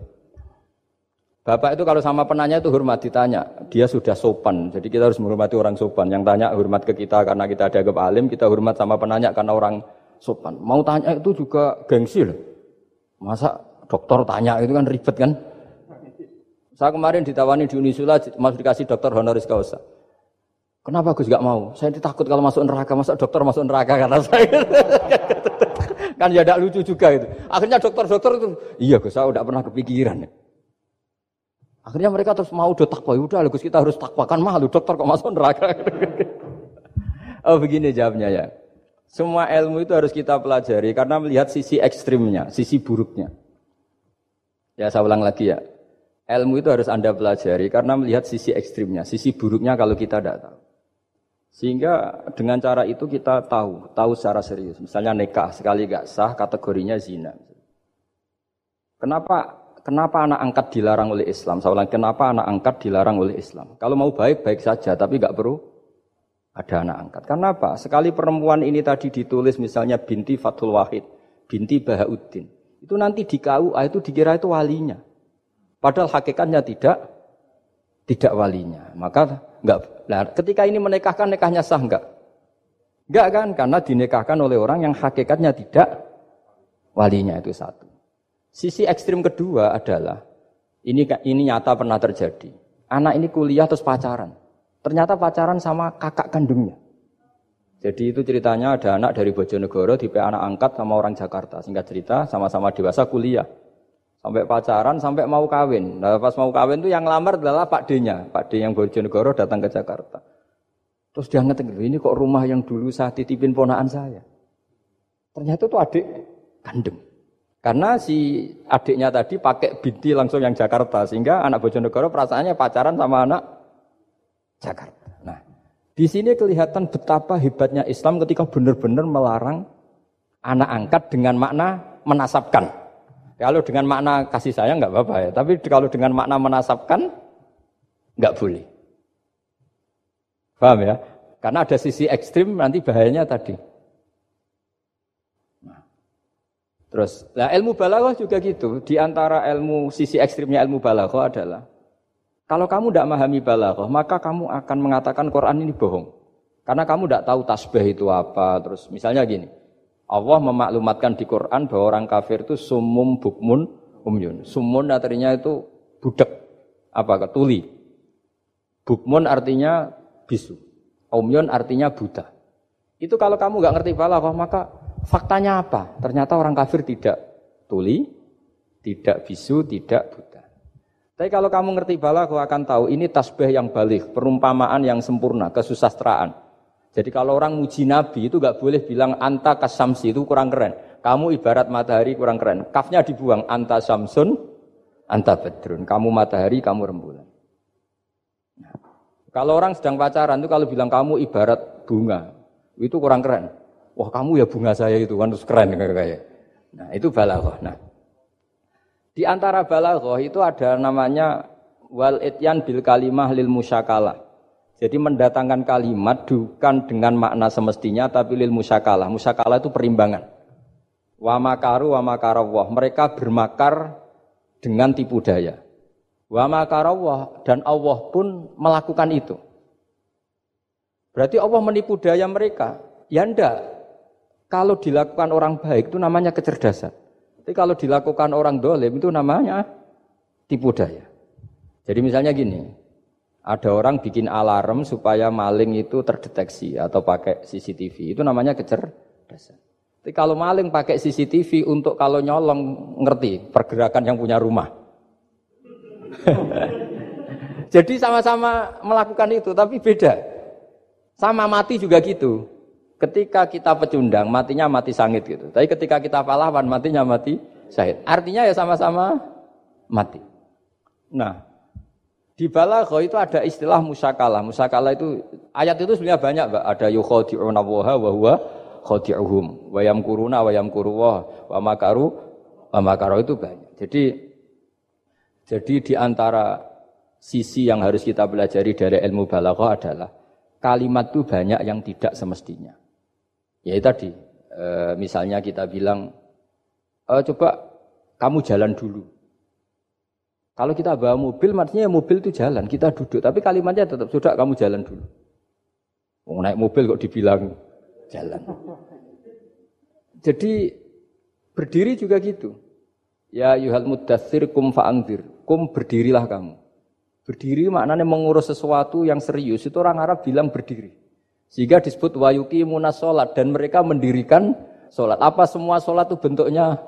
Bapak itu kalau sama penanya itu hormat ditanya, dia sudah sopan. Jadi kita harus menghormati orang sopan. Yang tanya hormat ke kita karena kita ada alim, kita hormat sama penanya karena orang sopan. Mau tanya itu juga gengsi loh. Masa dokter tanya itu kan ribet kan? Saya kemarin ditawani di Unisula, masuk dikasih dokter honoris causa. Kenapa Gus gak mau? Saya takut kalau masuk neraka, masa dokter masuk neraka karena saya. kan ya tidak lucu juga itu. Akhirnya dokter-dokter itu, iya Gus, saya udah pernah kepikiran. Akhirnya mereka terus mau do takwa, udah Gus kita harus takwa kan malu dokter kok masuk neraka. oh begini jawabnya ya. Semua ilmu itu harus kita pelajari karena melihat sisi ekstrimnya, sisi buruknya. Ya saya ulang lagi ya. Ilmu itu harus Anda pelajari karena melihat sisi ekstrimnya, sisi buruknya kalau kita tidak tahu. Sehingga dengan cara itu kita tahu, tahu secara serius. Misalnya nikah sekali gak sah kategorinya zina. Kenapa kenapa anak angkat dilarang oleh Islam? Ulang, kenapa anak angkat dilarang oleh Islam? Kalau mau baik baik saja, tapi gak perlu ada anak angkat. Karena apa? Sekali perempuan ini tadi ditulis misalnya binti Fathul Wahid, binti Bahauddin. Itu nanti di KUA itu dikira itu walinya. Padahal hakikatnya tidak tidak walinya. Maka enggak. Nah, ketika ini menikahkan nikahnya sah enggak? Enggak kan? Karena dinikahkan oleh orang yang hakikatnya tidak walinya itu satu. Sisi ekstrim kedua adalah ini ini nyata pernah terjadi. Anak ini kuliah terus pacaran. Ternyata pacaran sama kakak kandungnya. Jadi itu ceritanya ada anak dari Bojonegoro di anak angkat sama orang Jakarta. Singkat cerita sama-sama dewasa kuliah. Sampai pacaran, sampai mau kawin. Nah pas mau kawin itu yang lamar adalah Pak D-nya. Pak D yang Bojonegoro datang ke Jakarta. Terus dia ngetik, ini kok rumah yang dulu saya titipin ponaan saya. Ternyata itu adik kandung. Karena si adiknya tadi pakai binti langsung yang Jakarta. Sehingga anak Bojonegoro perasaannya pacaran sama anak Jakarta. Nah, di sini kelihatan betapa hebatnya Islam ketika benar-benar melarang anak angkat dengan makna menasabkan. Kalau dengan makna kasih sayang nggak apa-apa ya, tapi kalau dengan makna menasabkan nggak boleh. Paham ya? Karena ada sisi ekstrim nanti bahayanya tadi. Nah, terus, nah ilmu balaghah juga gitu. Di antara ilmu sisi ekstrimnya ilmu balaghah adalah kalau kamu tidak memahami balaghah, maka kamu akan mengatakan Quran ini bohong. Karena kamu tidak tahu tasbih itu apa. Terus misalnya gini, Allah memaklumatkan di Quran bahwa orang kafir itu sumum bukmun umyun. Sumun artinya itu budak, apa ketuli. Bukmun artinya bisu. Umyun artinya buta. Itu kalau kamu nggak ngerti balaghah, maka faktanya apa? Ternyata orang kafir tidak tuli, tidak bisu, tidak buta. Tapi kalau kamu ngerti balaghah akan tahu ini tasbih yang balik, perumpamaan yang sempurna, kesusastraan. Jadi kalau orang muji Nabi itu gak boleh bilang anta kasamsi itu kurang keren. Kamu ibarat matahari kurang keren. Kafnya dibuang anta samsun, anta bedrun. Kamu matahari, kamu rembulan. Nah, kalau orang sedang pacaran itu kalau bilang kamu ibarat bunga, itu kurang keren. Wah kamu ya bunga saya itu kan terus keren kayak. Nah itu balaghah. Nah di antara balaghah itu ada namanya wal ityan bil kalimah lil musyakalah. Jadi mendatangkan kalimat bukan dengan makna semestinya tapi lil musyakalah. Musyakalah itu perimbangan. Wa makaru wa makarawah. Mereka bermakar dengan tipu daya. Wa makarawah dan Allah pun melakukan itu. Berarti Allah menipu daya mereka. Ya ndak. Kalau dilakukan orang baik itu namanya kecerdasan. Tapi kalau dilakukan orang dolim itu namanya tipu daya. Jadi misalnya gini, ada orang bikin alarm supaya maling itu terdeteksi atau pakai CCTV, itu namanya kecerdasan. Tapi kalau maling pakai CCTV untuk kalau nyolong ngerti pergerakan yang punya rumah. Jadi sama-sama melakukan itu, tapi beda. Sama mati juga gitu. Ketika kita pecundang, matinya mati sangit gitu. Tapi ketika kita pahlawan, matinya mati syahid. Artinya ya sama-sama mati. Nah, di balagho itu ada istilah musakala. Musakala itu ayat itu sebenarnya banyak, Mbak. Ada yukhadi'una waha wa huwa khadi'uhum. Wa yamkuruna wa yamkuruwah wa makaru wa makaru itu banyak. Jadi jadi di antara sisi yang harus kita pelajari dari ilmu balagho adalah kalimat itu banyak yang tidak semestinya. Ya tadi, e, misalnya kita bilang, e, coba kamu jalan dulu. Kalau kita bawa mobil, maksudnya mobil itu jalan, kita duduk. Tapi kalimatnya tetap, sudah kamu jalan dulu. Mau naik mobil kok dibilang jalan. Jadi berdiri juga gitu. Ya yuhal mudathir kum fa'angdir. Kum berdirilah kamu. Berdiri maknanya mengurus sesuatu yang serius. Itu orang Arab bilang berdiri. Sehingga disebut wayuki munas sholat dan mereka mendirikan sholat. Apa semua sholat itu bentuknya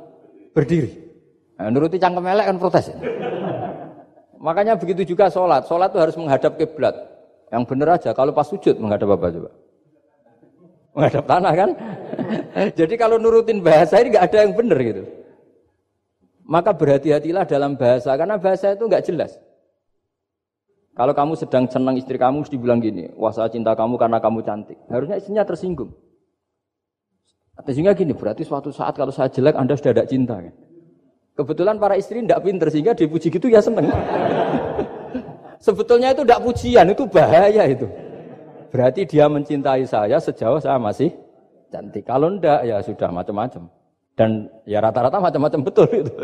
berdiri? Nah, nuruti cangkem elek kan protes. Ya? Makanya begitu juga sholat. Sholat itu harus menghadap kiblat. Yang benar aja. Kalau pas sujud menghadap apa coba? Menghadap tanah kan? Jadi kalau nurutin bahasa ini nggak ada yang benar gitu. Maka berhati-hatilah dalam bahasa karena bahasa itu nggak jelas. Kalau kamu sedang senang istri kamu, mesti bilang gini, wah saya cinta kamu karena kamu cantik. Harusnya istrinya tersinggung. Sehingga gini, berarti suatu saat kalau saya jelek, Anda sudah tidak cinta. Kan? Kebetulan para istri tidak pinter, sehingga dipuji gitu ya seneng. Sebetulnya itu tidak pujian, itu bahaya itu. Berarti dia mencintai saya sejauh saya masih cantik. Kalau enggak, ya sudah macam-macam. Dan ya rata-rata macam-macam betul itu.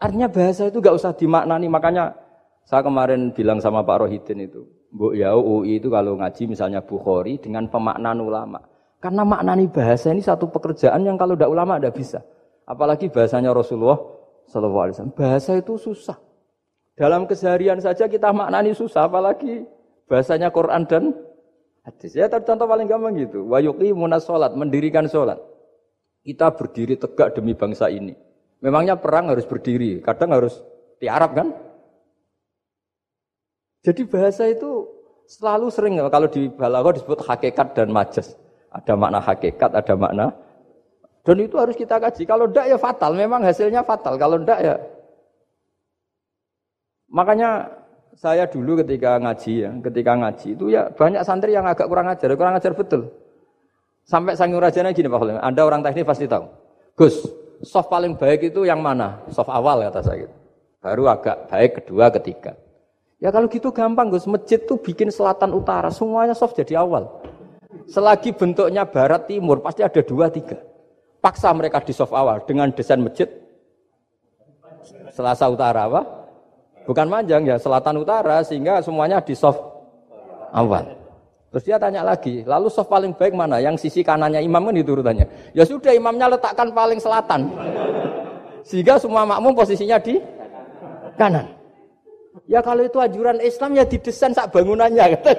Artinya bahasa itu gak usah dimaknani, makanya saya kemarin bilang sama Pak Rohidin itu, Bu ya UI itu kalau ngaji misalnya Bukhari dengan pemaknaan ulama. Karena maknani bahasa ini satu pekerjaan yang kalau tidak ulama tidak bisa. Apalagi bahasanya Rasulullah Sallallahu Alaihi Wasallam. Bahasa itu susah. Dalam keseharian saja kita maknani susah, apalagi bahasanya Quran dan hadis. Ya contoh paling gampang gitu. Wayuki munas sholat, mendirikan sholat. Kita berdiri tegak demi bangsa ini. Memangnya perang harus berdiri, kadang harus di Arab kan? Jadi bahasa itu selalu sering kalau di balaghah disebut hakikat dan majas. Ada makna hakikat, ada makna dan itu harus kita kaji. Kalau ndak ya fatal, memang hasilnya fatal. Kalau ndak ya Makanya saya dulu ketika ngaji ya, ketika ngaji itu ya banyak santri yang agak kurang ajar, kurang ajar betul. Sampai sanging rajanya gini Pak Khalim, Anda orang teknik pasti tahu. Gus, soft paling baik itu yang mana? Soft awal kata saya gitu. Baru agak baik kedua, ketiga. Ya kalau gitu gampang Gus, masjid tuh bikin selatan utara, semuanya soft jadi awal. Selagi bentuknya barat timur pasti ada dua tiga. Paksa mereka di soft awal dengan desain masjid selasa utara apa? Bukan manjang ya, selatan utara sehingga semuanya di soft awal. Terus dia tanya lagi, lalu soft paling baik mana? Yang sisi kanannya imam kan itu urutannya. Ya sudah imamnya letakkan paling selatan. Sehingga semua makmum posisinya di kanan. Ya kalau itu anjuran Islam ya didesain sak bangunannya kata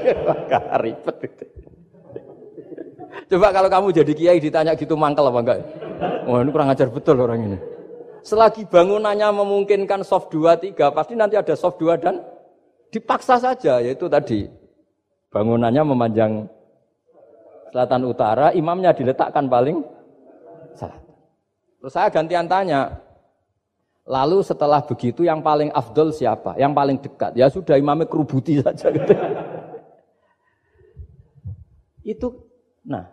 ribet. Coba kalau kamu jadi kiai ditanya gitu mangkel apa enggak? Wah ini kurang ajar betul orang ini. selagi bangunannya memungkinkan soft 2, 3, pasti nanti ada soft 2 dan dipaksa saja, yaitu tadi bangunannya memanjang selatan utara, imamnya diletakkan paling selatan. Terus saya gantian tanya, lalu setelah begitu yang paling afdol siapa? Yang paling dekat? Ya sudah imamnya kerubuti saja. Gitu. Itu, nah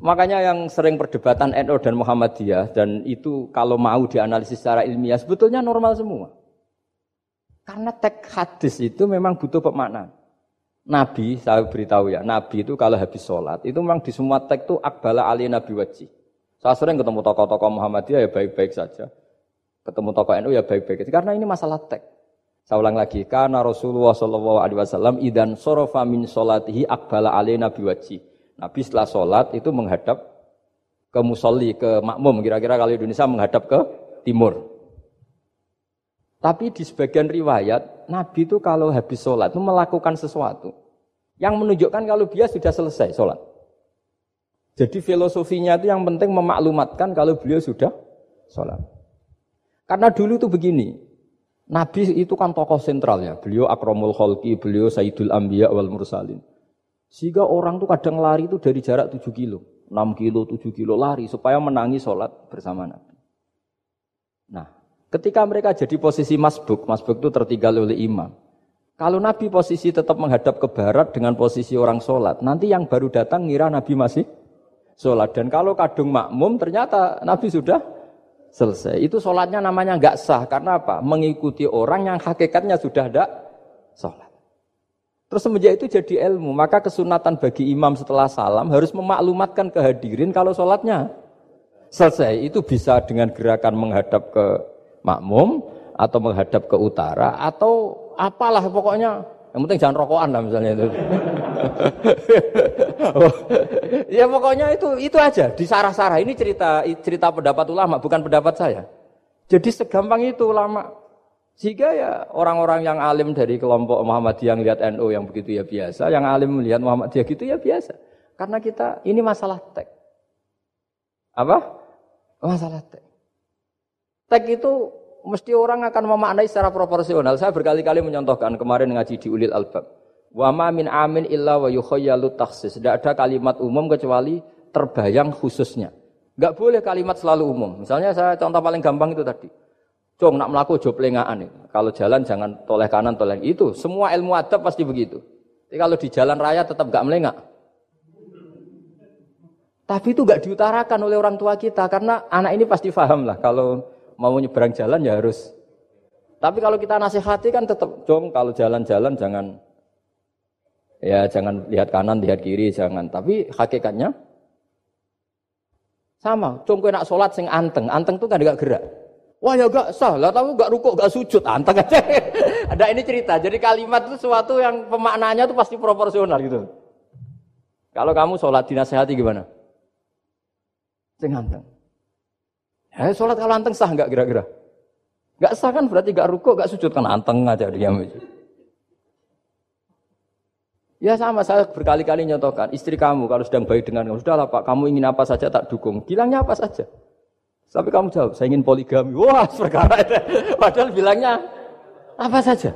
makanya yang sering perdebatan NU dan Muhammadiyah dan itu kalau mau dianalisis secara ilmiah sebetulnya normal semua. Karena teks hadis itu memang butuh pemaknaan. Nabi, saya beritahu ya, Nabi itu kalau habis sholat, itu memang di semua teks itu akbala ali Nabi wajib. Saya sering ketemu tokoh-tokoh Muhammadiyah ya baik-baik saja. Ketemu tokoh NU ya baik-baik saja. Karena ini masalah teks. Saya ulang lagi, karena Rasulullah Shallallahu Alaihi Wasallam idan sorofa min sholatihi akbala ali Nabi wajib. Nabi setelah sholat itu menghadap ke musolli, ke makmum. Kira-kira kalau Indonesia menghadap ke timur. Tapi di sebagian riwayat, Nabi itu kalau habis sholat itu melakukan sesuatu yang menunjukkan kalau dia sudah selesai sholat. Jadi filosofinya itu yang penting memaklumatkan kalau beliau sudah sholat. Karena dulu itu begini, Nabi itu kan tokoh sentral ya, beliau akromul kholki, beliau sayyidul ambiya wal mursalin. Sehingga orang tuh kadang lari itu dari jarak 7 kilo, 6 kilo, 7 kilo lari supaya menangi sholat bersama Nabi. Nah, Ketika mereka jadi posisi masbuk, masbuk itu tertinggal oleh imam. Kalau Nabi posisi tetap menghadap ke barat dengan posisi orang sholat, nanti yang baru datang ngira Nabi masih sholat. Dan kalau kadung makmum, ternyata Nabi sudah selesai. Itu sholatnya namanya nggak sah. Karena apa? Mengikuti orang yang hakikatnya sudah ada sholat. Terus semenjak itu jadi ilmu. Maka kesunatan bagi imam setelah salam harus memaklumatkan kehadirin kalau sholatnya selesai. Itu bisa dengan gerakan menghadap ke makmum atau menghadap ke utara atau apalah pokoknya yang penting jangan rokokan lah misalnya itu. ya pokoknya itu itu aja di sarah-sarah ini cerita cerita pendapat ulama bukan pendapat saya. Jadi segampang itu ulama. Sehingga ya orang-orang yang alim dari kelompok Muhammadiyah yang lihat NU yang begitu ya biasa, yang alim melihat Muhammadiyah gitu ya biasa. Karena kita ini masalah teks. Apa? Masalah teks. Tek itu mesti orang akan memaknai secara proporsional. Saya berkali-kali menyontohkan kemarin ngaji di Ulil Albab. Wa ma min amin illa wa yukhayyalu taksis. Tidak ada kalimat umum kecuali terbayang khususnya. Enggak boleh kalimat selalu umum. Misalnya saya contoh paling gampang itu tadi. Cong nak melaku job lengaan Kalau jalan jangan toleh kanan toleh itu. Semua ilmu adab pasti begitu. Tapi kalau di jalan raya tetap enggak melengak. Tapi itu enggak diutarakan oleh orang tua kita karena anak ini pasti paham lah kalau mau nyebrang jalan ya harus. Tapi kalau kita nasihati kan tetap, dong kalau jalan-jalan jangan ya jangan lihat kanan, lihat kiri, jangan. Tapi hakikatnya sama. Cung nak sholat sing anteng, anteng tuh kan gak gerak. Wah ya gak sah lah, tapi gak rukuk, gak sujud, anteng aja. Ada ini cerita. Jadi kalimat itu sesuatu yang pemaknanya tuh pasti proporsional gitu. Kalau kamu sholat dinasehati gimana? Sing anteng. Ya, sholat kalau anteng sah nggak kira-kira? Nggak sah kan berarti nggak ruko, nggak sujud kan anteng aja dia. Ya sama, saya berkali-kali nyontohkan, istri kamu kalau sedang baik dengan kamu, sudahlah pak, kamu ingin apa saja tak dukung. Bilangnya apa saja. Tapi kamu jawab, saya ingin poligami. Wah, perkara itu. Padahal bilangnya apa saja.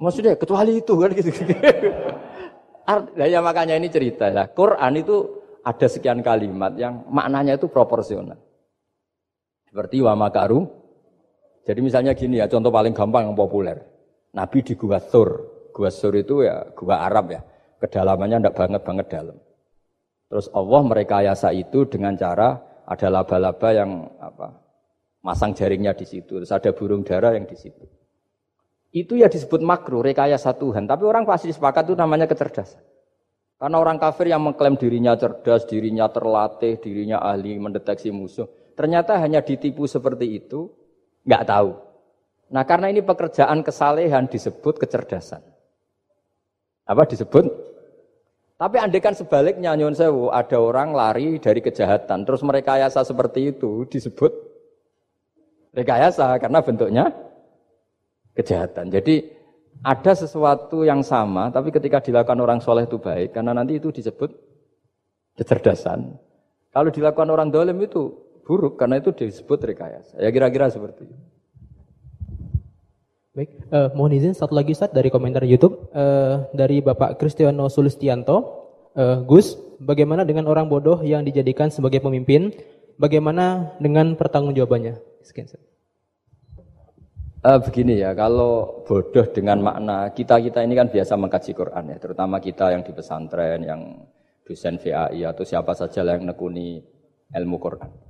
Maksudnya kecuali itu kan gitu. Nah, ya makanya ini cerita lah. Quran itu ada sekian kalimat yang maknanya itu proporsional. Seperti wa makaru. Jadi misalnya gini ya, contoh paling gampang yang populer. Nabi di Gua Sur. Gua Sur itu ya gua Arab ya. Kedalamannya tidak banget-banget dalam. Terus Allah merekayasa itu dengan cara ada laba-laba yang apa masang jaringnya di situ. Terus ada burung dara yang di situ. Itu ya disebut makruh, rekayasa Tuhan. Tapi orang pasti sepakat itu namanya kecerdasan. Karena orang kafir yang mengklaim dirinya cerdas, dirinya terlatih, dirinya ahli mendeteksi musuh, ternyata hanya ditipu seperti itu, nggak tahu. Nah karena ini pekerjaan kesalehan disebut kecerdasan. Apa disebut? Tapi andekan sebaliknya nyun sewu, ada orang lari dari kejahatan, terus mereka rekayasa seperti itu disebut rekayasa karena bentuknya kejahatan. Jadi ada sesuatu yang sama, tapi ketika dilakukan orang soleh itu baik, karena nanti itu disebut kecerdasan. Kalau dilakukan orang dolim itu buruk karena itu disebut rekayasa. Ya kira-kira seperti itu. Baik, uh, mohon izin satu lagi Ustaz dari komentar YouTube uh, dari Bapak Kristiano Sulistianto. Uh, Gus, bagaimana dengan orang bodoh yang dijadikan sebagai pemimpin? Bagaimana dengan pertanggungjawabannya? Sekian. Uh, begini ya, kalau bodoh dengan makna kita kita ini kan biasa mengkaji Quran ya, terutama kita yang di pesantren, yang dosen VAI atau siapa saja yang nekuni ilmu Quran.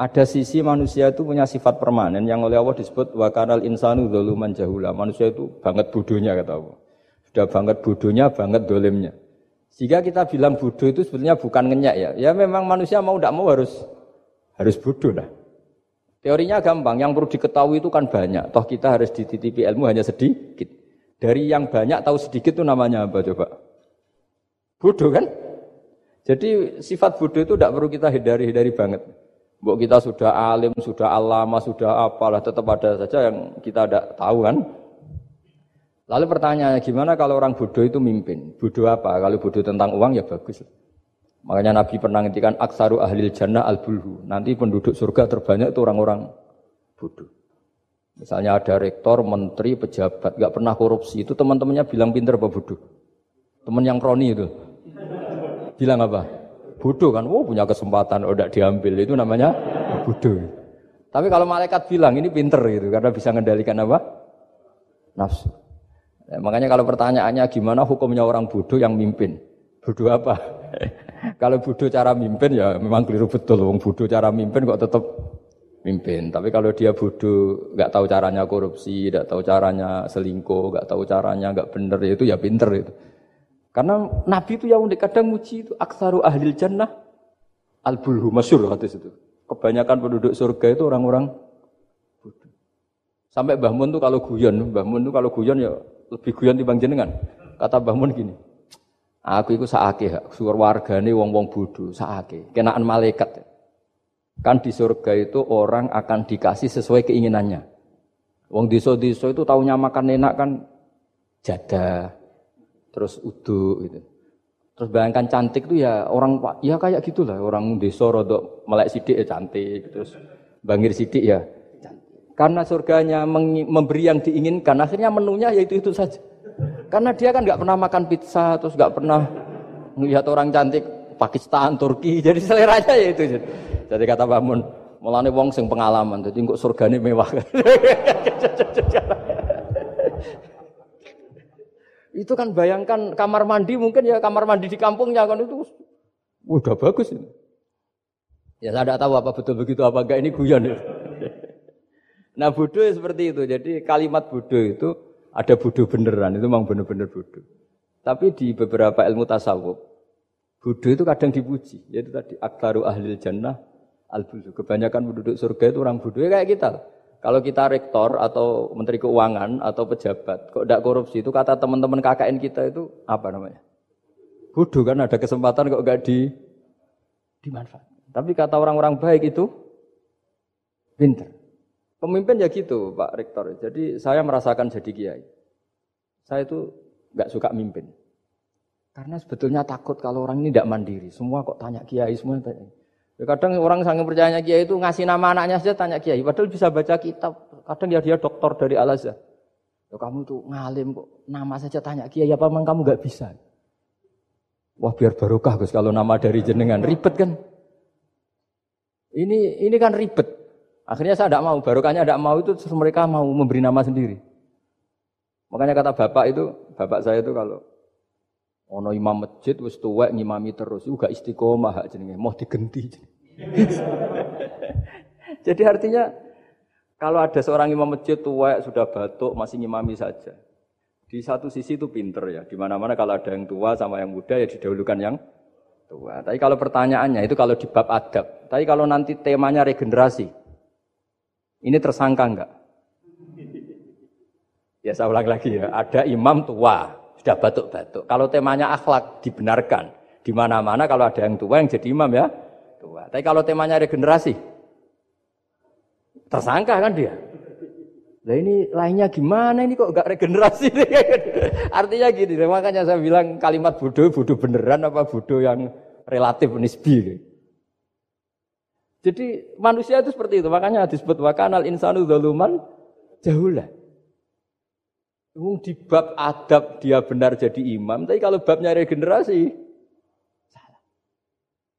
Ada sisi manusia itu punya sifat permanen yang oleh Allah disebut wakanal insanu doluman jahula. Manusia itu banget bodohnya kata Allah. Sudah banget bodohnya, banget dolimnya. Jika kita bilang bodoh itu sebetulnya bukan ngenyak ya. Ya memang manusia mau tidak mau harus harus bodoh lah. Teorinya gampang, yang perlu diketahui itu kan banyak. Toh kita harus dititipi ilmu hanya sedikit. Dari yang banyak tahu sedikit itu namanya apa coba? Bodoh kan? Jadi sifat bodoh itu tidak perlu kita hindari-hindari banget. Buk kita sudah alim, sudah alama, sudah apalah, tetap ada saja yang kita tidak tahu kan. Lalu pertanyaannya gimana kalau orang bodoh itu mimpin? Bodoh apa? Kalau bodoh tentang uang ya bagus. Makanya Nabi pernah ngintikan aksaru ahlil jannah al bulhu. Nanti penduduk surga terbanyak itu orang-orang bodoh. Misalnya ada rektor, menteri, pejabat, nggak pernah korupsi. Itu teman-temannya bilang pinter apa bodoh? Teman yang kroni itu. Bilang apa? Bodoh kan, oh punya kesempatan, oh diambil. Itu namanya bodoh. Tapi kalau malaikat bilang ini pinter gitu, karena bisa mengendalikan apa? Nafsu. Ya, makanya kalau pertanyaannya gimana hukumnya orang bodoh yang mimpin? Bodoh apa? Kalau bodoh cara mimpin ya memang keliru betul. Wong bodoh cara mimpin kok tetap mimpin. Tapi kalau dia bodoh, nggak tahu caranya korupsi, nggak tahu caranya selingkuh, nggak tahu caranya nggak bener, ya itu ya pinter itu. Karena Nabi itu yang unik kadang muji itu aksaru ahlil jannah al bulhu masyur hadis itu. Kebanyakan penduduk surga itu orang-orang bodoh. Sampai Mbah Mun tuh kalau guyon, Mbah Mun tuh kalau guyon ya lebih guyon dibanding jenengan. Kata Mbah Mun gini, Aku iku sakake, suar wargane wong-wong bodho, sakake. Kenaan malaikat. Kan di surga itu orang akan dikasih sesuai keinginannya. Wong desa-desa itu taunya makan enak kan jadah, terus udu gitu. Terus bayangkan cantik tuh ya orang ya kayak gitulah orang desa rodok melek sidik ya cantik, terus bangir sidik ya cantik. Karena surganya memberi yang diinginkan, akhirnya menunya ya itu itu saja. Karena dia kan nggak pernah makan pizza, terus nggak pernah melihat orang cantik Pakistan, Turki, jadi seleranya ya itu. Jadi kata Pak Mun, mulane wong sing pengalaman, jadi kok surgane mewah. itu kan bayangkan kamar mandi mungkin ya kamar mandi di kampungnya kan itu udah bagus ini. Ya saya tidak tahu apa betul begitu apa enggak ini guyon. Nah bodoh ya seperti itu. Jadi kalimat bodoh itu ada bodoh beneran, itu memang bener-bener bodoh. Tapi di beberapa ilmu tasawuf, bodoh itu kadang dipuji. Yaitu tadi aktaru ahlil jannah al -budu. Kebanyakan penduduk surga itu orang bodoh. Ya kayak kita. Kalau kita rektor atau menteri keuangan atau pejabat, kok tidak korupsi itu kata teman-teman KKN kita itu apa namanya? Bodoh kan ada kesempatan kok gak di dimanfaatkan. Tapi kata orang-orang baik itu pinter. Pemimpin ya gitu Pak Rektor. Jadi saya merasakan jadi kiai. Saya itu nggak suka mimpin. Karena sebetulnya takut kalau orang ini tidak mandiri. Semua kok tanya kiai, semua tanya. Ya kadang orang sangat percayanya kiai itu ngasih nama anaknya saja tanya kiai. Padahal bisa baca kitab. Kadang ya dia doktor dari Al Azhar. Ya kamu tuh ngalim kok nama saja tanya kiai apa memang kamu nggak bisa? Wah biar barokah Gus kalau nama dari jenengan ribet kan? Ini ini kan ribet. Akhirnya saya tidak mau, barokahnya tidak mau itu terus mereka mau memberi nama sendiri. Makanya kata bapak itu, bapak saya itu kalau ono imam masjid wis tuwek ngimami terus, juga istiqomah jenenge, mau digenti. Jadi artinya kalau ada seorang imam masjid tuwek sudah batuk masih ngimami saja. Di satu sisi itu pinter ya, di mana-mana kalau ada yang tua sama yang muda ya didahulukan yang tua. Tapi kalau pertanyaannya itu kalau di bab adab. Tapi kalau nanti temanya regenerasi, ini tersangka enggak? Ya saya ulang lagi ya, ada imam tua, sudah batuk-batuk. Kalau temanya akhlak dibenarkan. Di mana-mana kalau ada yang tua yang jadi imam ya, tua. Tapi kalau temanya regenerasi, tersangka kan dia. Nah ini lainnya gimana ini kok enggak regenerasi? Artinya gini, makanya saya bilang kalimat bodoh, bodoh beneran apa bodoh yang relatif nisbi. Jadi manusia itu seperti itu. Makanya disebut wakanal insanu zaluman jahulah. Wong di bab adab dia benar jadi imam, tapi kalau babnya regenerasi.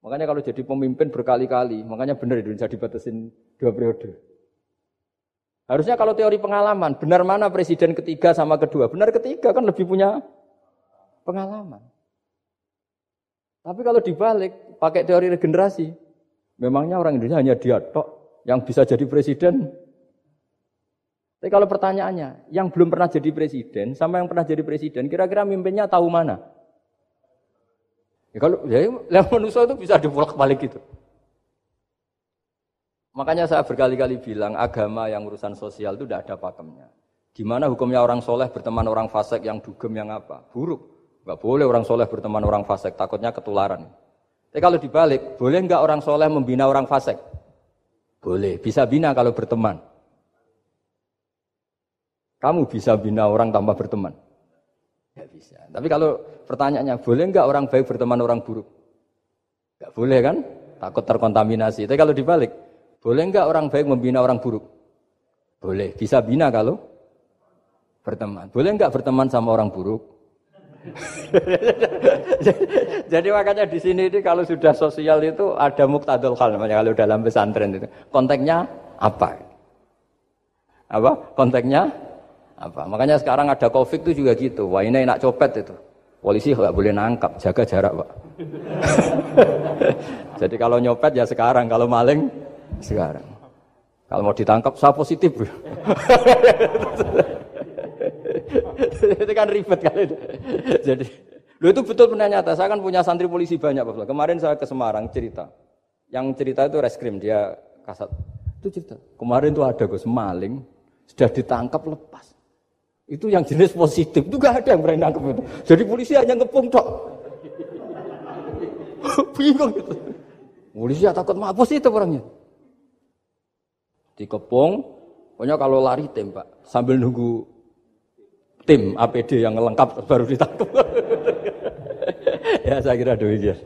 Makanya kalau jadi pemimpin berkali-kali, makanya benar Indonesia dibatasin dua periode. Harusnya kalau teori pengalaman, benar mana presiden ketiga sama kedua? Benar ketiga kan lebih punya pengalaman. Tapi kalau dibalik, pakai teori regenerasi, memangnya orang Indonesia hanya dia tok yang bisa jadi presiden tapi kalau pertanyaannya, yang belum pernah jadi presiden sama yang pernah jadi presiden, kira-kira mimpinnya tahu mana? Ya kalau ya, yang manusia itu bisa dibolak balik gitu. Makanya saya berkali-kali bilang agama yang urusan sosial itu tidak ada pakemnya. Gimana hukumnya orang soleh berteman orang fasik yang dugem yang apa? Buruk. Gak boleh orang soleh berteman orang fasik, takutnya ketularan. Tapi kalau dibalik, boleh nggak orang soleh membina orang fasik? Boleh, bisa bina kalau berteman. Kamu bisa bina orang tanpa berteman? Tidak bisa. Tapi kalau pertanyaannya, boleh nggak orang baik berteman orang buruk? Nggak boleh kan? Takut terkontaminasi. Tapi kalau dibalik, boleh nggak orang baik membina orang buruk? Boleh. Bisa bina kalau berteman. Boleh nggak berteman sama orang buruk? Jadi makanya di sini ini kalau sudah sosial itu ada muktadul hal namanya kalau dalam pesantren itu. Konteksnya apa? Apa? Konteksnya apa? Makanya sekarang ada covid itu juga gitu. Wah ini enak copet itu. Polisi nggak boleh nangkap, jaga jarak pak. Jadi kalau nyopet ya sekarang, kalau maling sekarang. Kalau mau ditangkap, saya positif. itu kan ribet kali. Jadi, lu itu betul benar nyata. Saya kan punya santri polisi banyak, Pak. Kemarin saya ke Semarang cerita. Yang cerita itu reskrim, dia kasat. Itu cerita. Kemarin tuh ada Gus maling, sudah ditangkap lepas. Itu yang jenis positif. Itu gak ada yang berani nangkep itu. Jadi polisi hanya ngepung tok. Bingung gitu. Polisi ya takut mampus itu orangnya. Dikepung, pokoknya kalau lari tembak sambil nunggu tim APD yang lengkap baru ditangkap. ya saya kira demikian.